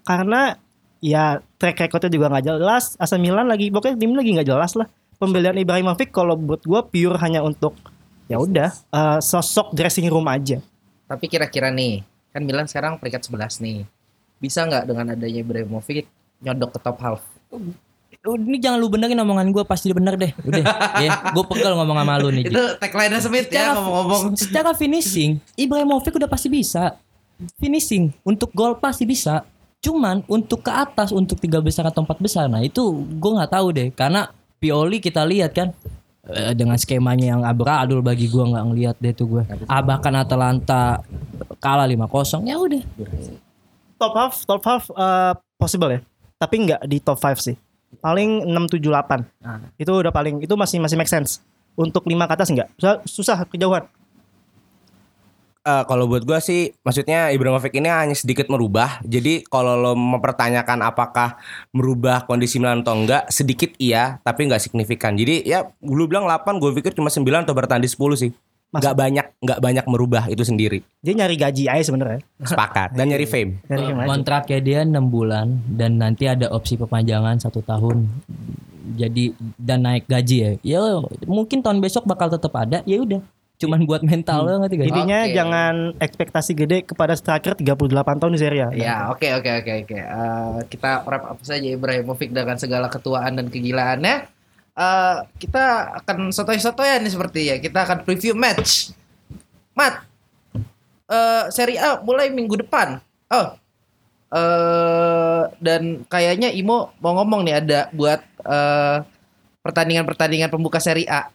Karena ya track recordnya juga nggak jelas. AC Milan lagi pokoknya tim lagi nggak jelas lah. Pembelian Ibrahimovic kalau buat gua pure hanya untuk ya udah eh, sosok dressing room aja. Tapi kira-kira nih, kan Milan sekarang peringkat 11 nih. Bisa nggak dengan adanya Ibrahimovic nyodok ke top half? Lu- Ini jangan lu benerin omongan gue pasti bener deh. Udah, ya. Gue pegel ngomong sama lu nih. Itu tagline Smith ya ngomong-ngomong. Secara finishing, Ibrahimovic udah pasti bisa. Finishing untuk gol pasti bisa. Cuman untuk ke atas untuk tiga besar atau empat besar, nah itu gue nggak tahu deh. Karena Pioli kita lihat kan eh, dengan skemanya yang abradul bagi gue nggak ngelihat deh tuh gue. Ah bahkan Atalanta kalah 5-0 ya udah. Top half, top half eh, possible ya. Tapi nggak di top 5 sih. Paling 6 7 8. Ah. Itu udah paling itu masih masih make sense. Untuk 5 ke atas enggak? Susah, susah kejauhan. Eh, kalau buat gua sih maksudnya Ibrahimovic ini hanya sedikit merubah. Jadi kalau lo mempertanyakan apakah merubah kondisi Milan atau enggak, sedikit iya, tapi enggak signifikan. Jadi ya lu bilang 8, gue pikir cuma 9 atau bertahan di 10 sih. nggak banyak nggak banyak merubah itu sendiri. Dia nyari gaji aja sebenarnya. Sepakat dan nyari fame. Nyari aja. Kontraknya dia 6 bulan dan nanti ada opsi perpanjangan satu tahun. Jadi dan naik gaji ya. Ya mungkin tahun besok bakal tetap ada. Ya udah. Cuman buat mental lo ngerti gak? Intinya Oke. jangan ekspektasi gede kepada striker 38 tahun di Serie A. Ya, oke oke oke oke. Eh, kita wrap up saja Ibrahimovic dengan segala ketuaan dan kegilaannya. Eh, kita akan sotoy-sotoyan nih seperti ya. Kita akan preview match. Mat. eh Serie A mulai minggu depan. Oh. eh dan kayaknya Imo mau ngomong nih ada buat eh, pertandingan-pertandingan pembuka Serie A.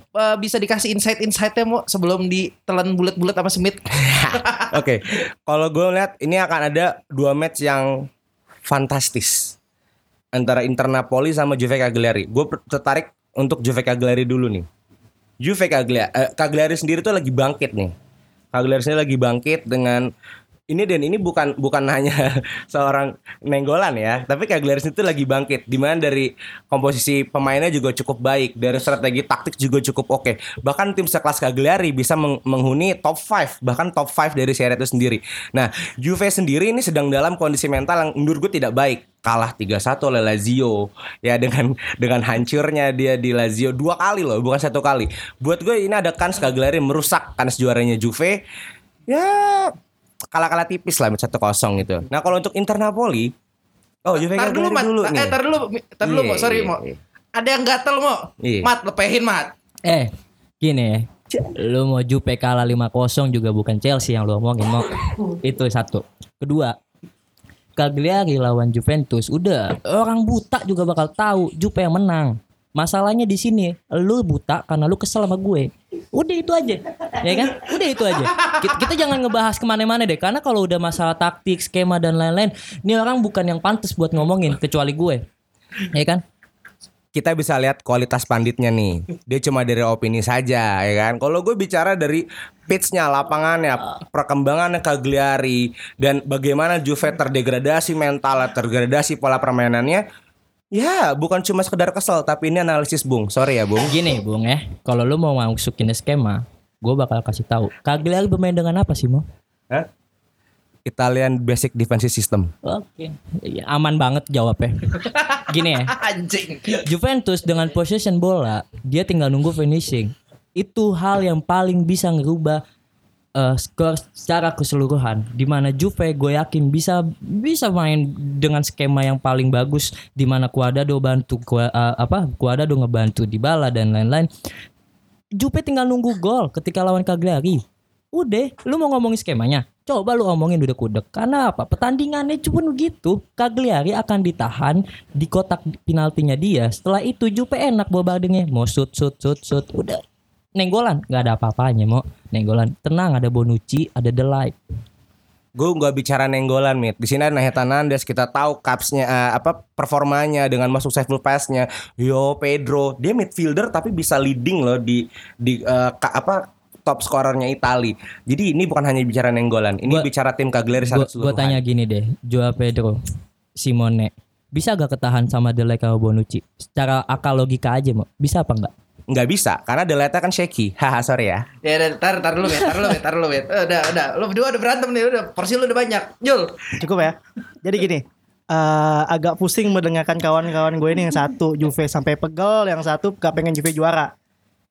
Eh, bisa dikasih insight-insightnya mau sebelum ditelan bulat-bulat sama Smith. Oke, kalau gue lihat ini akan ada dua match yang fantastis antara Inter Napoli sama Juve Cagliari. Gue tertarik untuk Juve Cagliari dulu nih. Juve Cagliari, eh, Cagliari sendiri tuh lagi bangkit nih. Cagliari sendiri lagi bangkit dengan ini dan ini bukan bukan hanya seorang nenggolan ya, tapi Cagliari itu lagi bangkit. Di mana dari komposisi pemainnya juga cukup baik, dari strategi taktik juga cukup oke. Bahkan tim sekelas Cagliari bisa meng- menghuni top 5, bahkan top 5 dari Serie itu sendiri. Nah, Juve sendiri ini sedang dalam kondisi mental yang menurut gue tidak baik. Kalah 3-1 oleh Lazio ya dengan dengan hancurnya dia di Lazio dua kali loh, bukan satu kali. Buat gue ini ada kans Cagliari merusak kans juaranya Juve. Ya kalah-kalah tipis lah satu kosong gitu. Nah kalau untuk Inter Napoli, oh Juve Tar dulu, Mat. dulu Eh, nih. tar dulu, tar dulu, Mo. Sorry, iya, Mo. iya. Ada yang gatel, Mo. Iya. Mat, lepehin, Mat. Eh, gini ya. Lu mau Jupe kalah 5-0 juga bukan Chelsea yang lu omongin mau. Itu satu. Kedua, Cagliari lawan Juventus. Udah, orang buta juga bakal tahu Jupe yang menang. Masalahnya di sini, lu buta karena lu kesel sama gue. Udah itu aja, ya kan? Udah itu aja. Kita, kita jangan ngebahas ke mana-mana deh, karena kalau udah masalah taktik, skema dan lain-lain, ini orang bukan yang pantas buat ngomongin kecuali gue, ya kan? kita bisa lihat kualitas panditnya nih. Dia cuma dari opini saja, ya kan. Kalau gue bicara dari pitchnya, lapangannya, perkembangan Cagliari dan bagaimana Juve terdegradasi mental, terdegradasi pola permainannya, ya bukan cuma sekedar kesel, tapi ini analisis Bung. Sorry ya Bung. Gini Bung ya, kalau lu mau masukin skema, gue bakal kasih tahu. Cagliari bermain dengan apa sih mau? Hah? Italian Basic Defensive System. Oke, Ya, aman banget jawabnya. Gini ya, Anjing. Juventus dengan possession bola, dia tinggal nunggu finishing. Itu hal yang paling bisa ngerubah eh, skor secara keseluruhan. Di mana Juve gue yakin bisa bisa main dengan skema yang paling bagus. Di mana Cuadrado bantu Kua- eh, apa Cuadrado ngebantu Dybala dan lain-lain. Juve tinggal nunggu gol ketika lawan Cagliari. Udah, lu mau ngomongin skemanya? Coba lu omongin udah kudek. Karena apa? Pertandingannya cuma begitu. Cagliari akan ditahan di kotak penaltinya dia. Setelah itu Juve enak bombardingnya. Mau shoot, shoot, shoot, shoot. Udah. Nenggolan. Gak ada apa-apanya mau. Nenggolan. Tenang ada Bonucci, ada The Light. Gue nggak bicara nenggolan, mit. Di sini ada Nathan Hernandez. Kita tahu capsnya eh, apa performanya dengan masuk full pass-nya. Yo Pedro, dia midfielder tapi bisa leading loh di di ka- apa top scorernya Itali. Jadi ini bukan hanya bicara nenggolan, ini Gua- bicara tim Cagliari Gue secara tanya gini deh. Joao Pedro, Simone. Bisa gak ketahan sama Light sama Bonucci? Secara akal logika aja mau. Bisa apa enggak? Nggak bisa karena Deleta kan shaky. Haha sorry ya. Ya udah, tar, tar dulu, Bet. Tar dulu, Bet. Tar dulu, Bet. Eh, Udah, udah. Lu berdua udah berantem nih. Udah, porsi lu udah banyak. Jul. Cukup ya. Jadi gini, eh, agak pusing mendengarkan kawan-kawan gue ini yang satu Juve sampai pegel, yang satu gak pengen Juve juara.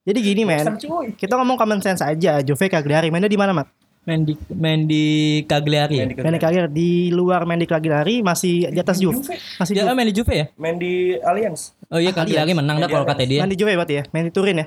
Jadi gini men, kita ngomong common sense aja. Juve Cagliari mainnya di mana mat? Main di main di Cagliari. Main di Cagliari di luar main di Cagliari masih di atas Juve. Masih Dia Juve. main di Juve ya? Main di Alliance. Oh iya Cagliari menang dah kalau kata dia. Main di Juve berarti ya, main di Turin ya.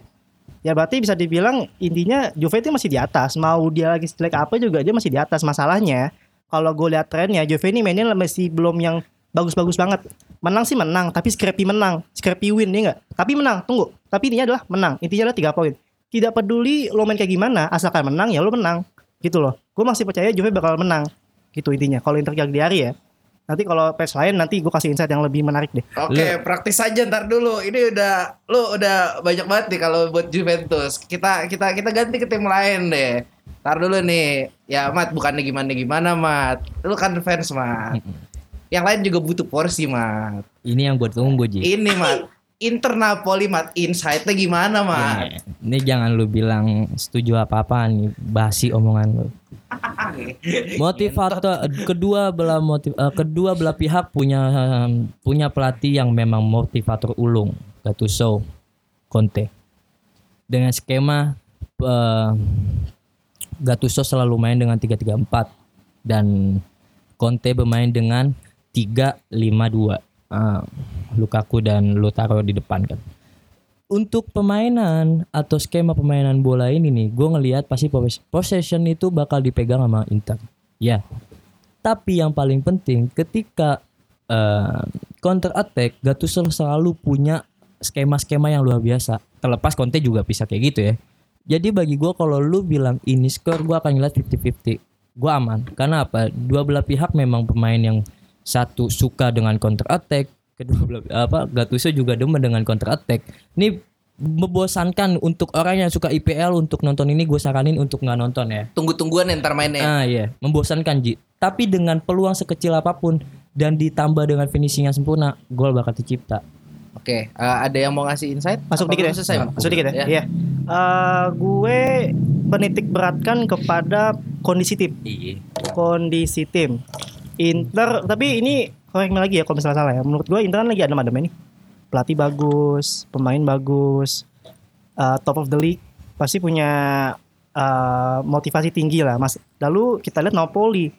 Ya berarti bisa dibilang intinya Juve itu masih di atas. Mau dia lagi jelek apa juga dia masih di atas. Masalahnya kalau gue lihat trennya Juve ini mainnya masih belum yang bagus-bagus banget. Menang sih menang, tapi scrappy menang, scrappy win ya enggak? Tapi menang, tunggu. Tapi intinya adalah menang. Intinya adalah tiga poin. Tidak peduli lo main kayak gimana, asalkan menang ya lo menang. Gitu loh. Gue masih percaya Juve bakal menang. Gitu intinya. Kalau Inter Cagliari ya. Nanti kalau patch lain nanti gue kasih insight yang lebih menarik deh. Oke, praktis aja ntar dulu. Ini udah lu udah banyak banget nih kalau buat Juventus. Kita kita kita ganti ke tim lain deh. Ntar dulu nih. Ya, Mat, bukannya gimana gimana, Mat. Lu kan fans, Mat. Yang lain juga butuh porsi, Mat. Ini yang gue tunggu Ji. Ini, Mat. Inter Napoli mat insight-nya gimana mat? Eh, Ini jangan lu bilang setuju apa-apa nih basi omongan lu. Motivator kedua belah motiv eh, kedua belah pihak punya punya pelatih yang memang motivator ulung, Gattuso, Conte. Dengan skema eh, Gattuso selalu main dengan 3-3-4 dan Conte bermain dengan 3-5-2. Ah, Lukaku dan Lautaro di depan kan. Untuk pemainan atau skema pemainan bola ini nih, gue ngelihat pasti pos- possession itu bakal dipegang sama Inter. Ya. Tapi yang paling penting ketika eh, counter attack, Gattuso selalu punya skema-skema yang luar biasa. Terlepas Conte juga bisa kayak gitu ya. Jadi bagi gue kalau lu bilang ini skor, gue akan ngeliat 50-50. Gue aman. Karena apa? Dua belah pihak memang pemain yang satu suka dengan counter attack, kedua belah apa Gattuso juga demen dengan counter attack. Ini membosankan untuk orang yang suka IPL untuk nonton ini gue saranin untuk nggak nonton ya. Tunggu-tungguan ntar mainnya. Ah iya, membosankan Ji. Tapi dengan peluang sekecil apa pun dan ditambah dengan finishing yang sempurna, gol bakal tercipta. Oke, eh, ada yang mau ngasih insight? Masuk Apa dikit ya. selesai, Mat? Masuk dikit ya. Ya. Iya. Eh, gue menitik beratkan kepada kondisi tim. Iya. Kondisi tim. Inter tapi ini korek lagi ya kalau misalnya salah ya. Menurut gue Inter kan lagi ada madam ini. Pelatih bagus, pemain bagus, eh, top of the league pasti punya eh, motivasi tinggi lah, Mas. Lalu kita lihat Napoli.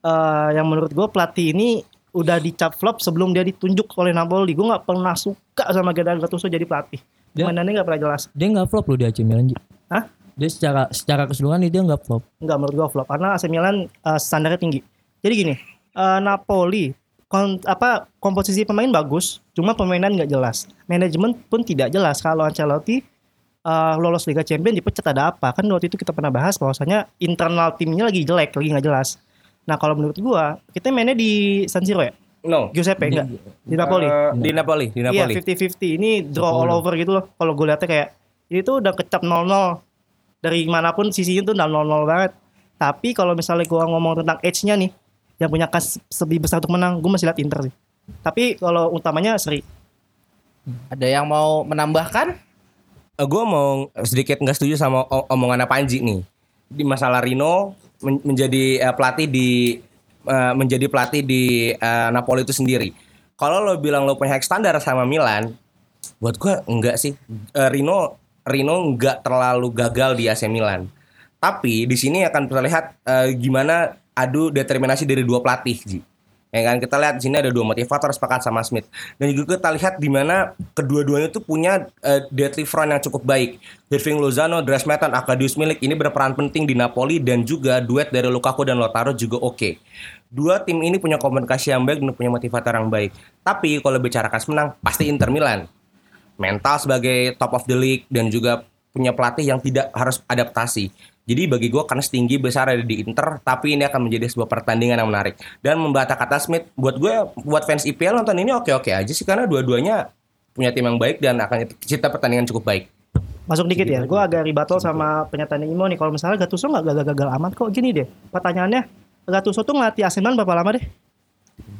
Eh, yang menurut gue pelatih ini udah dicap flop sebelum dia ditunjuk oleh Napoli. Gue nggak pernah suka sama Gennaro Gattuso jadi pelatih. Dia- Mainannya nggak pernah jelas. Dia nggak flop loh di AC Milan. Hah? Dia secara secara keseluruhan dia nggak flop. Enggak menurut gua flop karena AC Milan eh, standarnya tinggi. Jadi gini, eh, Napoli kon- apa komposisi pemain bagus, cuma permainan nggak jelas. Manajemen pun tidak jelas. Kalau Ancelotti eh, lolos Liga Champions dipecat ada apa? Kan waktu itu kita pernah bahas bahwasanya internal timnya lagi jelek, lagi nggak jelas. Nah kalau menurut gua kita mainnya di San Siro ya, No. Giuseppe enggak di Napoli. Eh, di Napoli, di Iya Napoli. 50-50 ini draw all over gitu loh. Kalau gue lihatnya kayak ini tuh udah kecap 0-0 dari mana pun sisinya tuh udah 0-0 banget. Tapi kalau misalnya gua ngomong tentang edge-nya nih, yang punya kas lebih besar untuk menang, gue masih lihat Inter sih. Tapi kalau utamanya seri. Ada yang mau menambahkan? gue Eh, mau sedikit nggak setuju sama o- omongannya Panji nih di masalah Rino men- menjadi eh, pelatih di eh, menjadi pelatih di eh, Napoli itu sendiri. Kalau lo bilang lo punya hak standar sama Milan, buat gue enggak sih. Eh, Rino Rino enggak terlalu gagal di AC Milan. Tapi di sini akan terlihat eh, gimana adu determinasi dari dua pelatih, Ji. Ya kan kita lihat di sini ada dua motivator sepakat sama Smith dan juga kita lihat di mana kedua-duanya tuh punya eh, deadly front yang cukup baik. Irving Lozano, Dries Mertens, Arkadiusz Milik ini berperan penting di Napoli dan juga duet dari Lukaku dan Lautaro juga oke. Dua tim ini punya komunikasi yang baik dan punya motivator yang baik. Tapi kalau bicara kas menang pasti Inter Milan. Mental sebagai top of the league dan juga punya pelatih yang tidak harus adaptasi. Jadi bagi gue karena setinggi besar ada di Inter, tapi ini akan menjadi sebuah pertandingan yang menarik. Dan membata kata Smith, buat gue, buat fans IPL nonton ini oke-oke aja sih karena dua-duanya punya tim yang baik dan akan cipta pertandingan cukup baik. Masuk dikit ya, gue agak rebuttal sama pernyataan Imo nih. Kalau misalnya Gattuso nggak gagal-gagal amat kok gini deh. Pertanyaannya, Gattuso tuh ngelatih Milan berapa lama deh?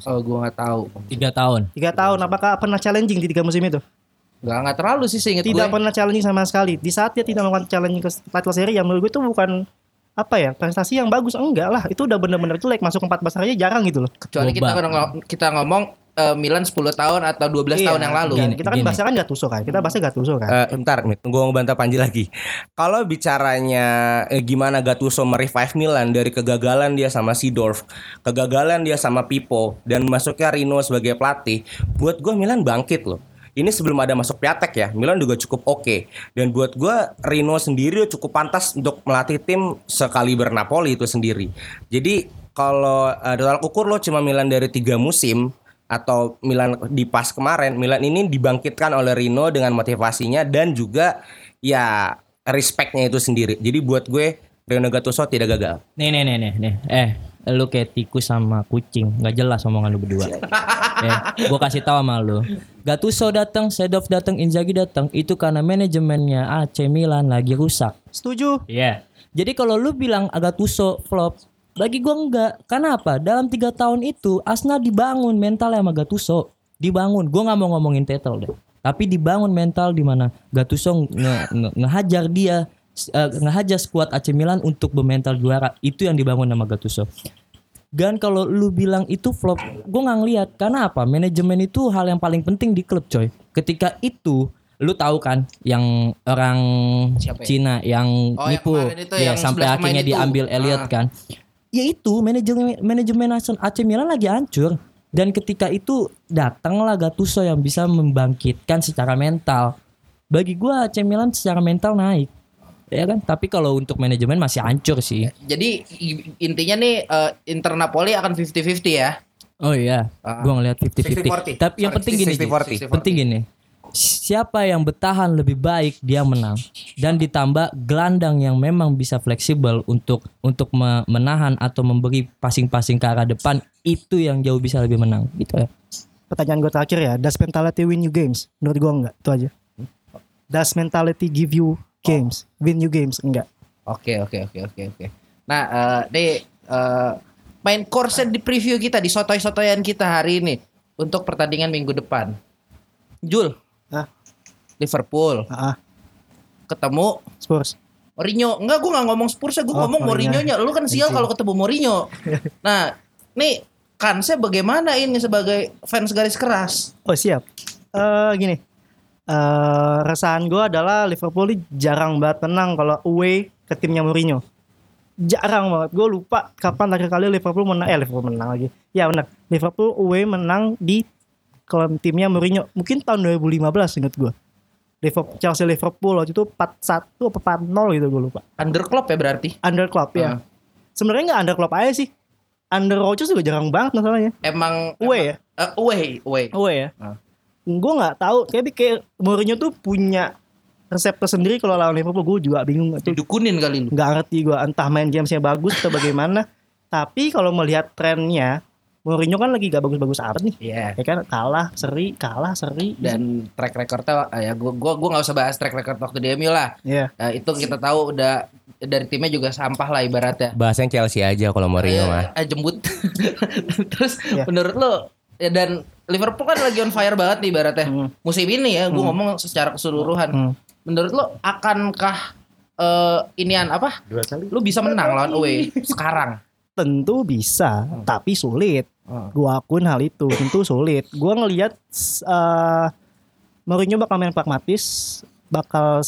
Oh, gua nggak tahu. Tiga tahun. Tiga tahun. Apakah pernah challenging di tiga musim itu? Nggak nggak terlalu sih seinget tidak gue. pernah challenging sama sekali. Di saat dia tidak melakukan challenging ke title series yang menurut gue itu bukan apa ya prestasi yang bagus enggak lah itu udah bener-bener jelek masuk empat besar aja jarang gitu loh Kecuali kita Boba. ngomong, kita ngomong eh, Milan 10 tahun atau 12 Iya, tahun yang lalu. Gini, kita kan gini. bahasnya kan Gattuso kan kita bahasnya Gattuso kan Eh, bentar, gue mau bantah Panji lagi. Kalau bicaranya eh, gimana Gattuso merevive Milan dari kegagalan dia sama Sidorf, kegagalan dia sama Pipo, dan masuknya Rino sebagai pelatih, buat gue Milan bangkit loh. Ini sebelum ada masuk Piatek ya, Milan juga cukup oke. Dan buat gue Rino sendiri cukup pantas untuk melatih tim sekali Napoli itu sendiri. Jadi kalau uh, tolak ukur lo cuma Milan dari tiga musim, atau Milan di pas kemarin Milan ini dibangkitkan oleh Rino dengan motivasinya dan juga ya respectnya itu sendiri jadi buat gue Rino Gattuso tidak gagal Nih nih nih nih nih. Eh, lu kayak tikus sama kucing, nggak jelas omongan lu berdua. eh, gua kasih tahu sama lu. Gattuso datang, Sedov datang, Inzaghi datang, itu karena manajemennya AC Milan lagi rusak. setuju Iya. Jadi kalau lu bilang Gattuso flop, bagi gua enggak. Karena apa? Dalam tiga tahun itu Arsenal dibangun mentalnya sama Gattuso. Dibangun. Gua nggak mau ngomongin title deh. tapi dibangun mental di mana Gattuso nge- nge- ngehajar dia eh, ngehajar skuad AC Milan untuk bermental juara. Itu yang dibangun sama Gattuso. Dan kalau lu bilang itu flop, gue nggak ngeliat. Karena apa? Manajemen itu hal yang paling penting di klub, coy. Ketika itu, lu tahu kan, yang orang Siapa ya? Cina yang Oh, yang nipu, itu ya yang sampai 11 pemain akhirnya itu. diambil Elliot Ah. kan. Ya itu manajemen manajemen AC Milan lagi hancur. Dan ketika itu datanglah Gattuso yang bisa membangkitkan secara mental. Bagi gua AC Milan secara mental naik. Ya kan? Tapi kalau untuk manajemen masih hancur sih. Jadi i- intinya nih eh, Inter Napoli akan 50-50 ya. Oh iya, Ah. gua ngeliat 50-50. 60-40. Tapi yang penting gini, 60-40. Ji. penting gini. Siapa yang bertahan lebih baik dia menang dan ditambah gelandang yang memang bisa fleksibel untuk untuk me- menahan atau memberi passing-passing ke arah depan itu yang jauh bisa lebih menang gitu ya. Pertanyaan gue terakhir ya, does mentality win you games? Menurut gue enggak, itu aja. Does mentality give you games? Win you games? Enggak. Oke oke oke oke oke. Nah, eh nih eh, main course di preview kita di sotoy-sotoyan kita hari ini untuk pertandingan minggu depan. Jul, Hah? Liverpool ah, ketemu Spurs. Mourinho. Enggak, gue nggak ngomong Spurs, gue Oh, ngomong Mourinho. Mourinho-nya. Lu kan sial kalau ketemu Mourinho. Nah, nih kansnya bagaimana ini sebagai fans garis keras? Oh siap. Eh gini, eh resahan gue adalah Liverpool ini jarang banget menang kalau away ke timnya Mourinho. Jarang banget. Gue lupa kapan terakhir kali Liverpool menang. Eh Liverpool menang lagi. Ya benar. Liverpool away menang di kalau timnya Mourinho. Mungkin tahun 2015 ingat gue. Liverpool, Chelsea Liverpool waktu itu 4-1 apa 4-0 gitu gue lupa. Under Klopp ya berarti. Under Klopp ya. Ah. Sebenarnya nggak under Klopp aja sih. Under Rodgers juga jarang banget masalahnya. Emang Away ya? Eh, away, away. Away ya. Ah. Gue nggak tahu. Tapi kayak Mourinho tuh punya resep tersendiri kalau lawan Liverpool. Gue juga bingung. Itu Didukunin kali lu. nggak ngerti gue. Entah main gamesnya bagus atau bagaimana. Tapi kalau melihat trennya, Mourinho kan lagi gak bagus-bagus amat nih. Iya. Ya kan kalah seri, kalah seri. Dan track recordnya eh, ya gua gua gua nggak usah bahas track record waktu di MU lah. Iya. Eh, itu kita tahu udah dari timnya juga sampah lah ibaratnya. Bahasanya Chelsea aja kalau Mourinho Eh, mah. eh, jembut. Terus Iya. menurut lo dan Liverpool kan lagi on fire banget nih ibaratnya. Hmm. Musim ini ya, gua ngomong secara keseluruhan. Hmm. Menurut lo akankah eh inian apa? Lu bisa menang lawan away sekarang. Tentu bisa, tapi sulit. Hmm. Gua akuin hal itu, tentu sulit. Gua ngelihat uh, Mourinho bakal main pragmatis, bakal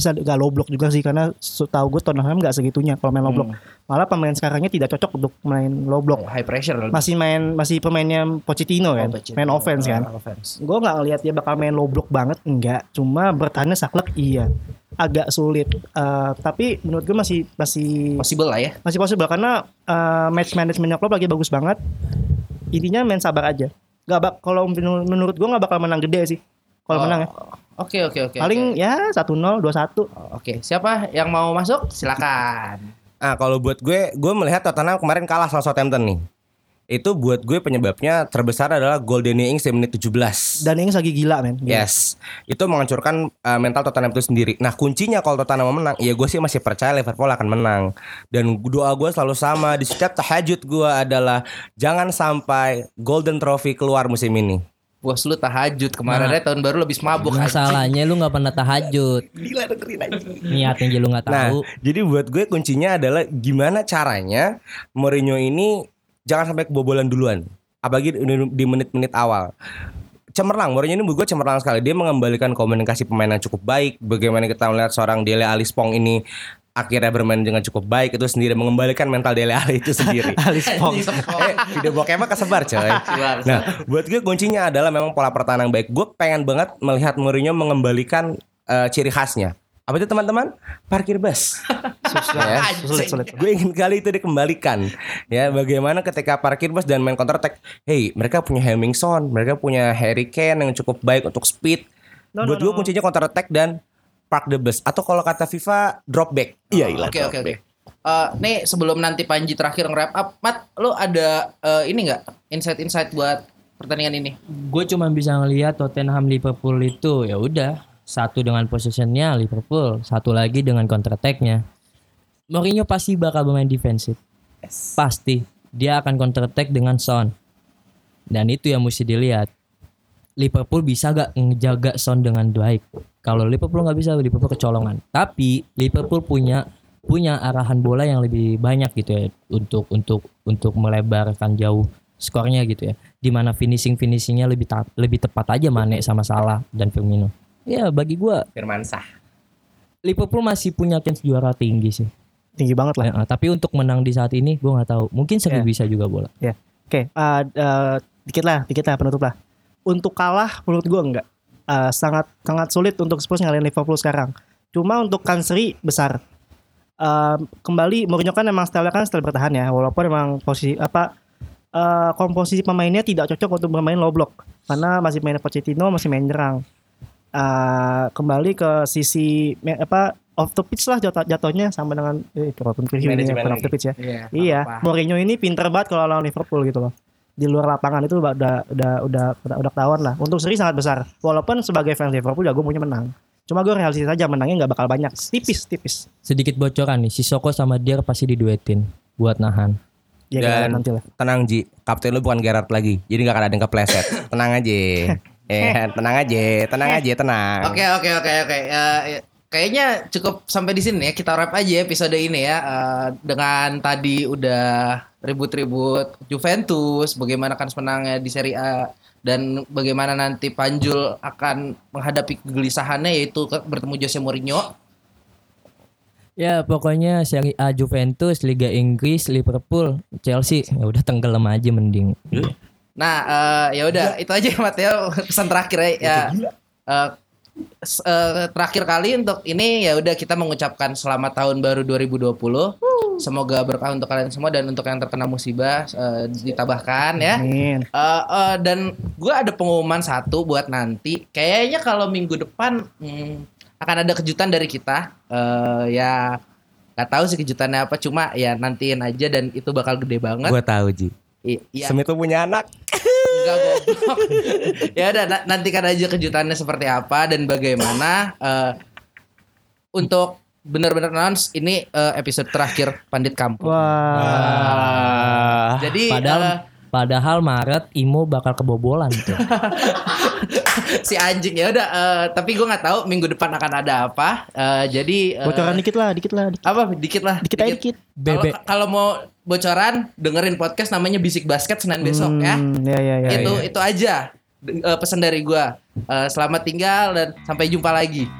bisa gak low block juga sih karena tahu gue Tottenham nggak segitunya kalau main low block. Malah pemain sekarangnya tidak cocok untuk main low block. High pressure. Masih main masih pemainnya Pochettino kan, main offense kan. Offense. Gue nggak ngelihat dia bakal main low block banget, enggak. Cuma bertahannya saklek iya, agak sulit. Uh, tapi menurut gue masih masih Possible lah ya. masih possible karena uh, match manajemennya klub lagi bagus banget. Intinya main sabar aja. Gak bak kalau menur- menurut gua nggak bakal menang gede sih. Kalau Oh, menang ya. Oke oke oke. Paling oke. ya 1-0, 2-1. Oke, siapa yang mau masuk? Silakan. Ah kalau buat gue, gue melihat Tottenham kemarin kalah sama Southampton nih. Itu buat gue penyebabnya terbesar adalah gol Danny Ings di menit 17. Dan ini lagi gila men. Gila. Yes, itu menghancurkan uh, mental Tottenham itu sendiri. Nah kuncinya kalau Tottenham mau menang, ya gue sih masih percaya Liverpool akan menang. Dan doa gue selalu sama di setiap tahajud gue adalah jangan sampai Golden Trophy keluar musim ini. Bos lu tahajud kemarinnya tahun baru lebih mabuk. Masalahnya lu nggak pernah tahajud. Niatnya aja lu nggak Nah, tahu. jadi buat gue kuncinya adalah gimana caranya Mourinho ini jangan sampai kebobolan duluan. Apalagi di di menit-menit awal. Cemerlang, Mourinho ini gue cemerlang sekali. Dia mengembalikan komunikasi pemain yang cukup baik. Bagaimana kita melihat seorang Dele Alli Spong ini akhirnya bermain dengan cukup baik itu sendiri mengembalikan mental Dele Alli itu sendiri. Alice Pong. eh, video bokemnya kesebar coy. Nah, buat gue kuncinya adalah memang pola pertahanan baik. Gue pengen banget melihat Mourinho mengembalikan eh, ciri khasnya. Apa itu teman-teman? Parkir bus. ya. Sulit, sulit. Gue ingin kali itu dikembalikan. Ya, bagaimana ketika parkir bus dan main counter attack. Hey, mereka punya Hemmingson, mereka punya Harry Kane yang cukup baik untuk speed. No, Buat no, gue no. kuncinya counter attack dan park the bus atau kalau kata FIFA drop back. Iya, ilah. Oke oke oke. Eh, nih sebelum nanti Panji terakhir nge-wrap up, Mat, lu ada eh, ini nggak insight-insight buat pertandingan ini? Gue cuma bisa ngelihat Tottenham Liverpool itu ya udah satu dengan possessionnya Liverpool, satu lagi dengan counter attack-nya. Mourinho pasti bakal bermain defensif. Pasti dia akan counter attack dengan Son. Dan itu yang mesti dilihat. Liverpool bisa gak ngejaga Son dengan baik. Kalau Liverpool nggak bisa, Liverpool kecolongan. Tapi Liverpool punya punya arahan bola yang lebih banyak gitu ya untuk untuk untuk melebarkan jauh skornya gitu ya. Di mana finishing finishingnya lebih ta- lebih tepat aja Mane sama Salah dan Firmino. Ya bagi gua Firman Sah. Liverpool masih punya chance juara tinggi sih. Tinggi banget lah. Ya, tapi untuk menang di saat ini gua nggak tahu. Mungkin seri Ya. bisa juga bola. Oke, uh, uh, dikit lah, dikit lah penutup lah. Untuk kalah menurut gua enggak. Uh, sangat sangat sulit untuk Spurs ngalahin Liverpool sekarang. Cuma untuk kanseri besar. Uh, kembali Mourinho kan emang style kan style bertahan ya, walaupun emang posisi apa uh, komposisi pemainnya tidak cocok untuk bermain low block karena masih main Pochettino masih main nyerang. Uh, kembali ke sisi apa off the pitch lah jatuh jatuhnya sama dengan eh, walaupun preview ini off the pitch ya. Iya. Iya, apa-apa. Mourinho ini pinter banget kalau lawan Liverpool gitu loh. Di luar lapangan itu udah udah udah udah udah, udah ketahuan lah. Untuk seri sangat besar. Walaupun sebagai fans Liverpool ya gue punya menang. Cuma gue realistis aja menangnya nggak bakal banyak. Tipis, tipis. Sedikit bocoran nih, Sissoko sama Dier pasti diduetin buat nahan. Ya Dan nanti lah. tenang Ji, kapten lu bukan Gerard lagi. Jadi gak akan ada yang kepleset. tenang aja. Eh, tenang aja, tenang aja, tenang. Oke oke oke oke. Eh, kayaknya cukup sampai di sini ya. Kita wrap aja episode ini ya. Eh, dengan tadi udah ribut-ribut Juventus, bagaimana kan menangnya di Serie A dan bagaimana nanti Panjul akan menghadapi kegelisahannya yaitu ke- bertemu Jose Mourinho. Ya pokoknya Serie A Juventus, Liga Inggris, Liverpool, Chelsea, ya udah tenggelam aja mending. Nah, eh, ya udah itu aja Mateo pesan terakhir ya. ya eh, terakhir kali untuk ini ya udah kita mengucapkan selamat tahun baru 2020. Semoga berkah untuk kalian semua dan untuk yang terkena musibah eh, ditabahkan ya. Amin. Eh, eh, dan gue ada pengumuman satu buat nanti. Kayaknya kalau minggu depan hmm, akan ada kejutan dari kita. Eh, ya nggak tahu sih kejutannya apa. Cuma ya nantiin aja dan itu bakal gede banget. Gue tahu Ji. I- iya. Semit punya anak. Enggak goblok. ya udah na- nantikan aja kejutannya seperti apa dan bagaimana eh, untuk benar-benar announce ini eh, episode terakhir Pandit Kampung. Wah. Jadi Padahal eh, padahal Maret Imo bakal kebobolan tuh. si anjing ya udah eh, tapi gue nggak tahu minggu depan akan ada apa. Eh, jadi eh, Bocoran dikit lah, dikit lah. Dikit, apa dikit lah. dikit aja dikit. Bebek. kalau mau bocoran dengerin podcast namanya Bisik Basket Senin besok ya. Hmm, ya ya ya. itu itu aja eh, pesan dari gua. Eh, selamat tinggal dan sampai jumpa lagi.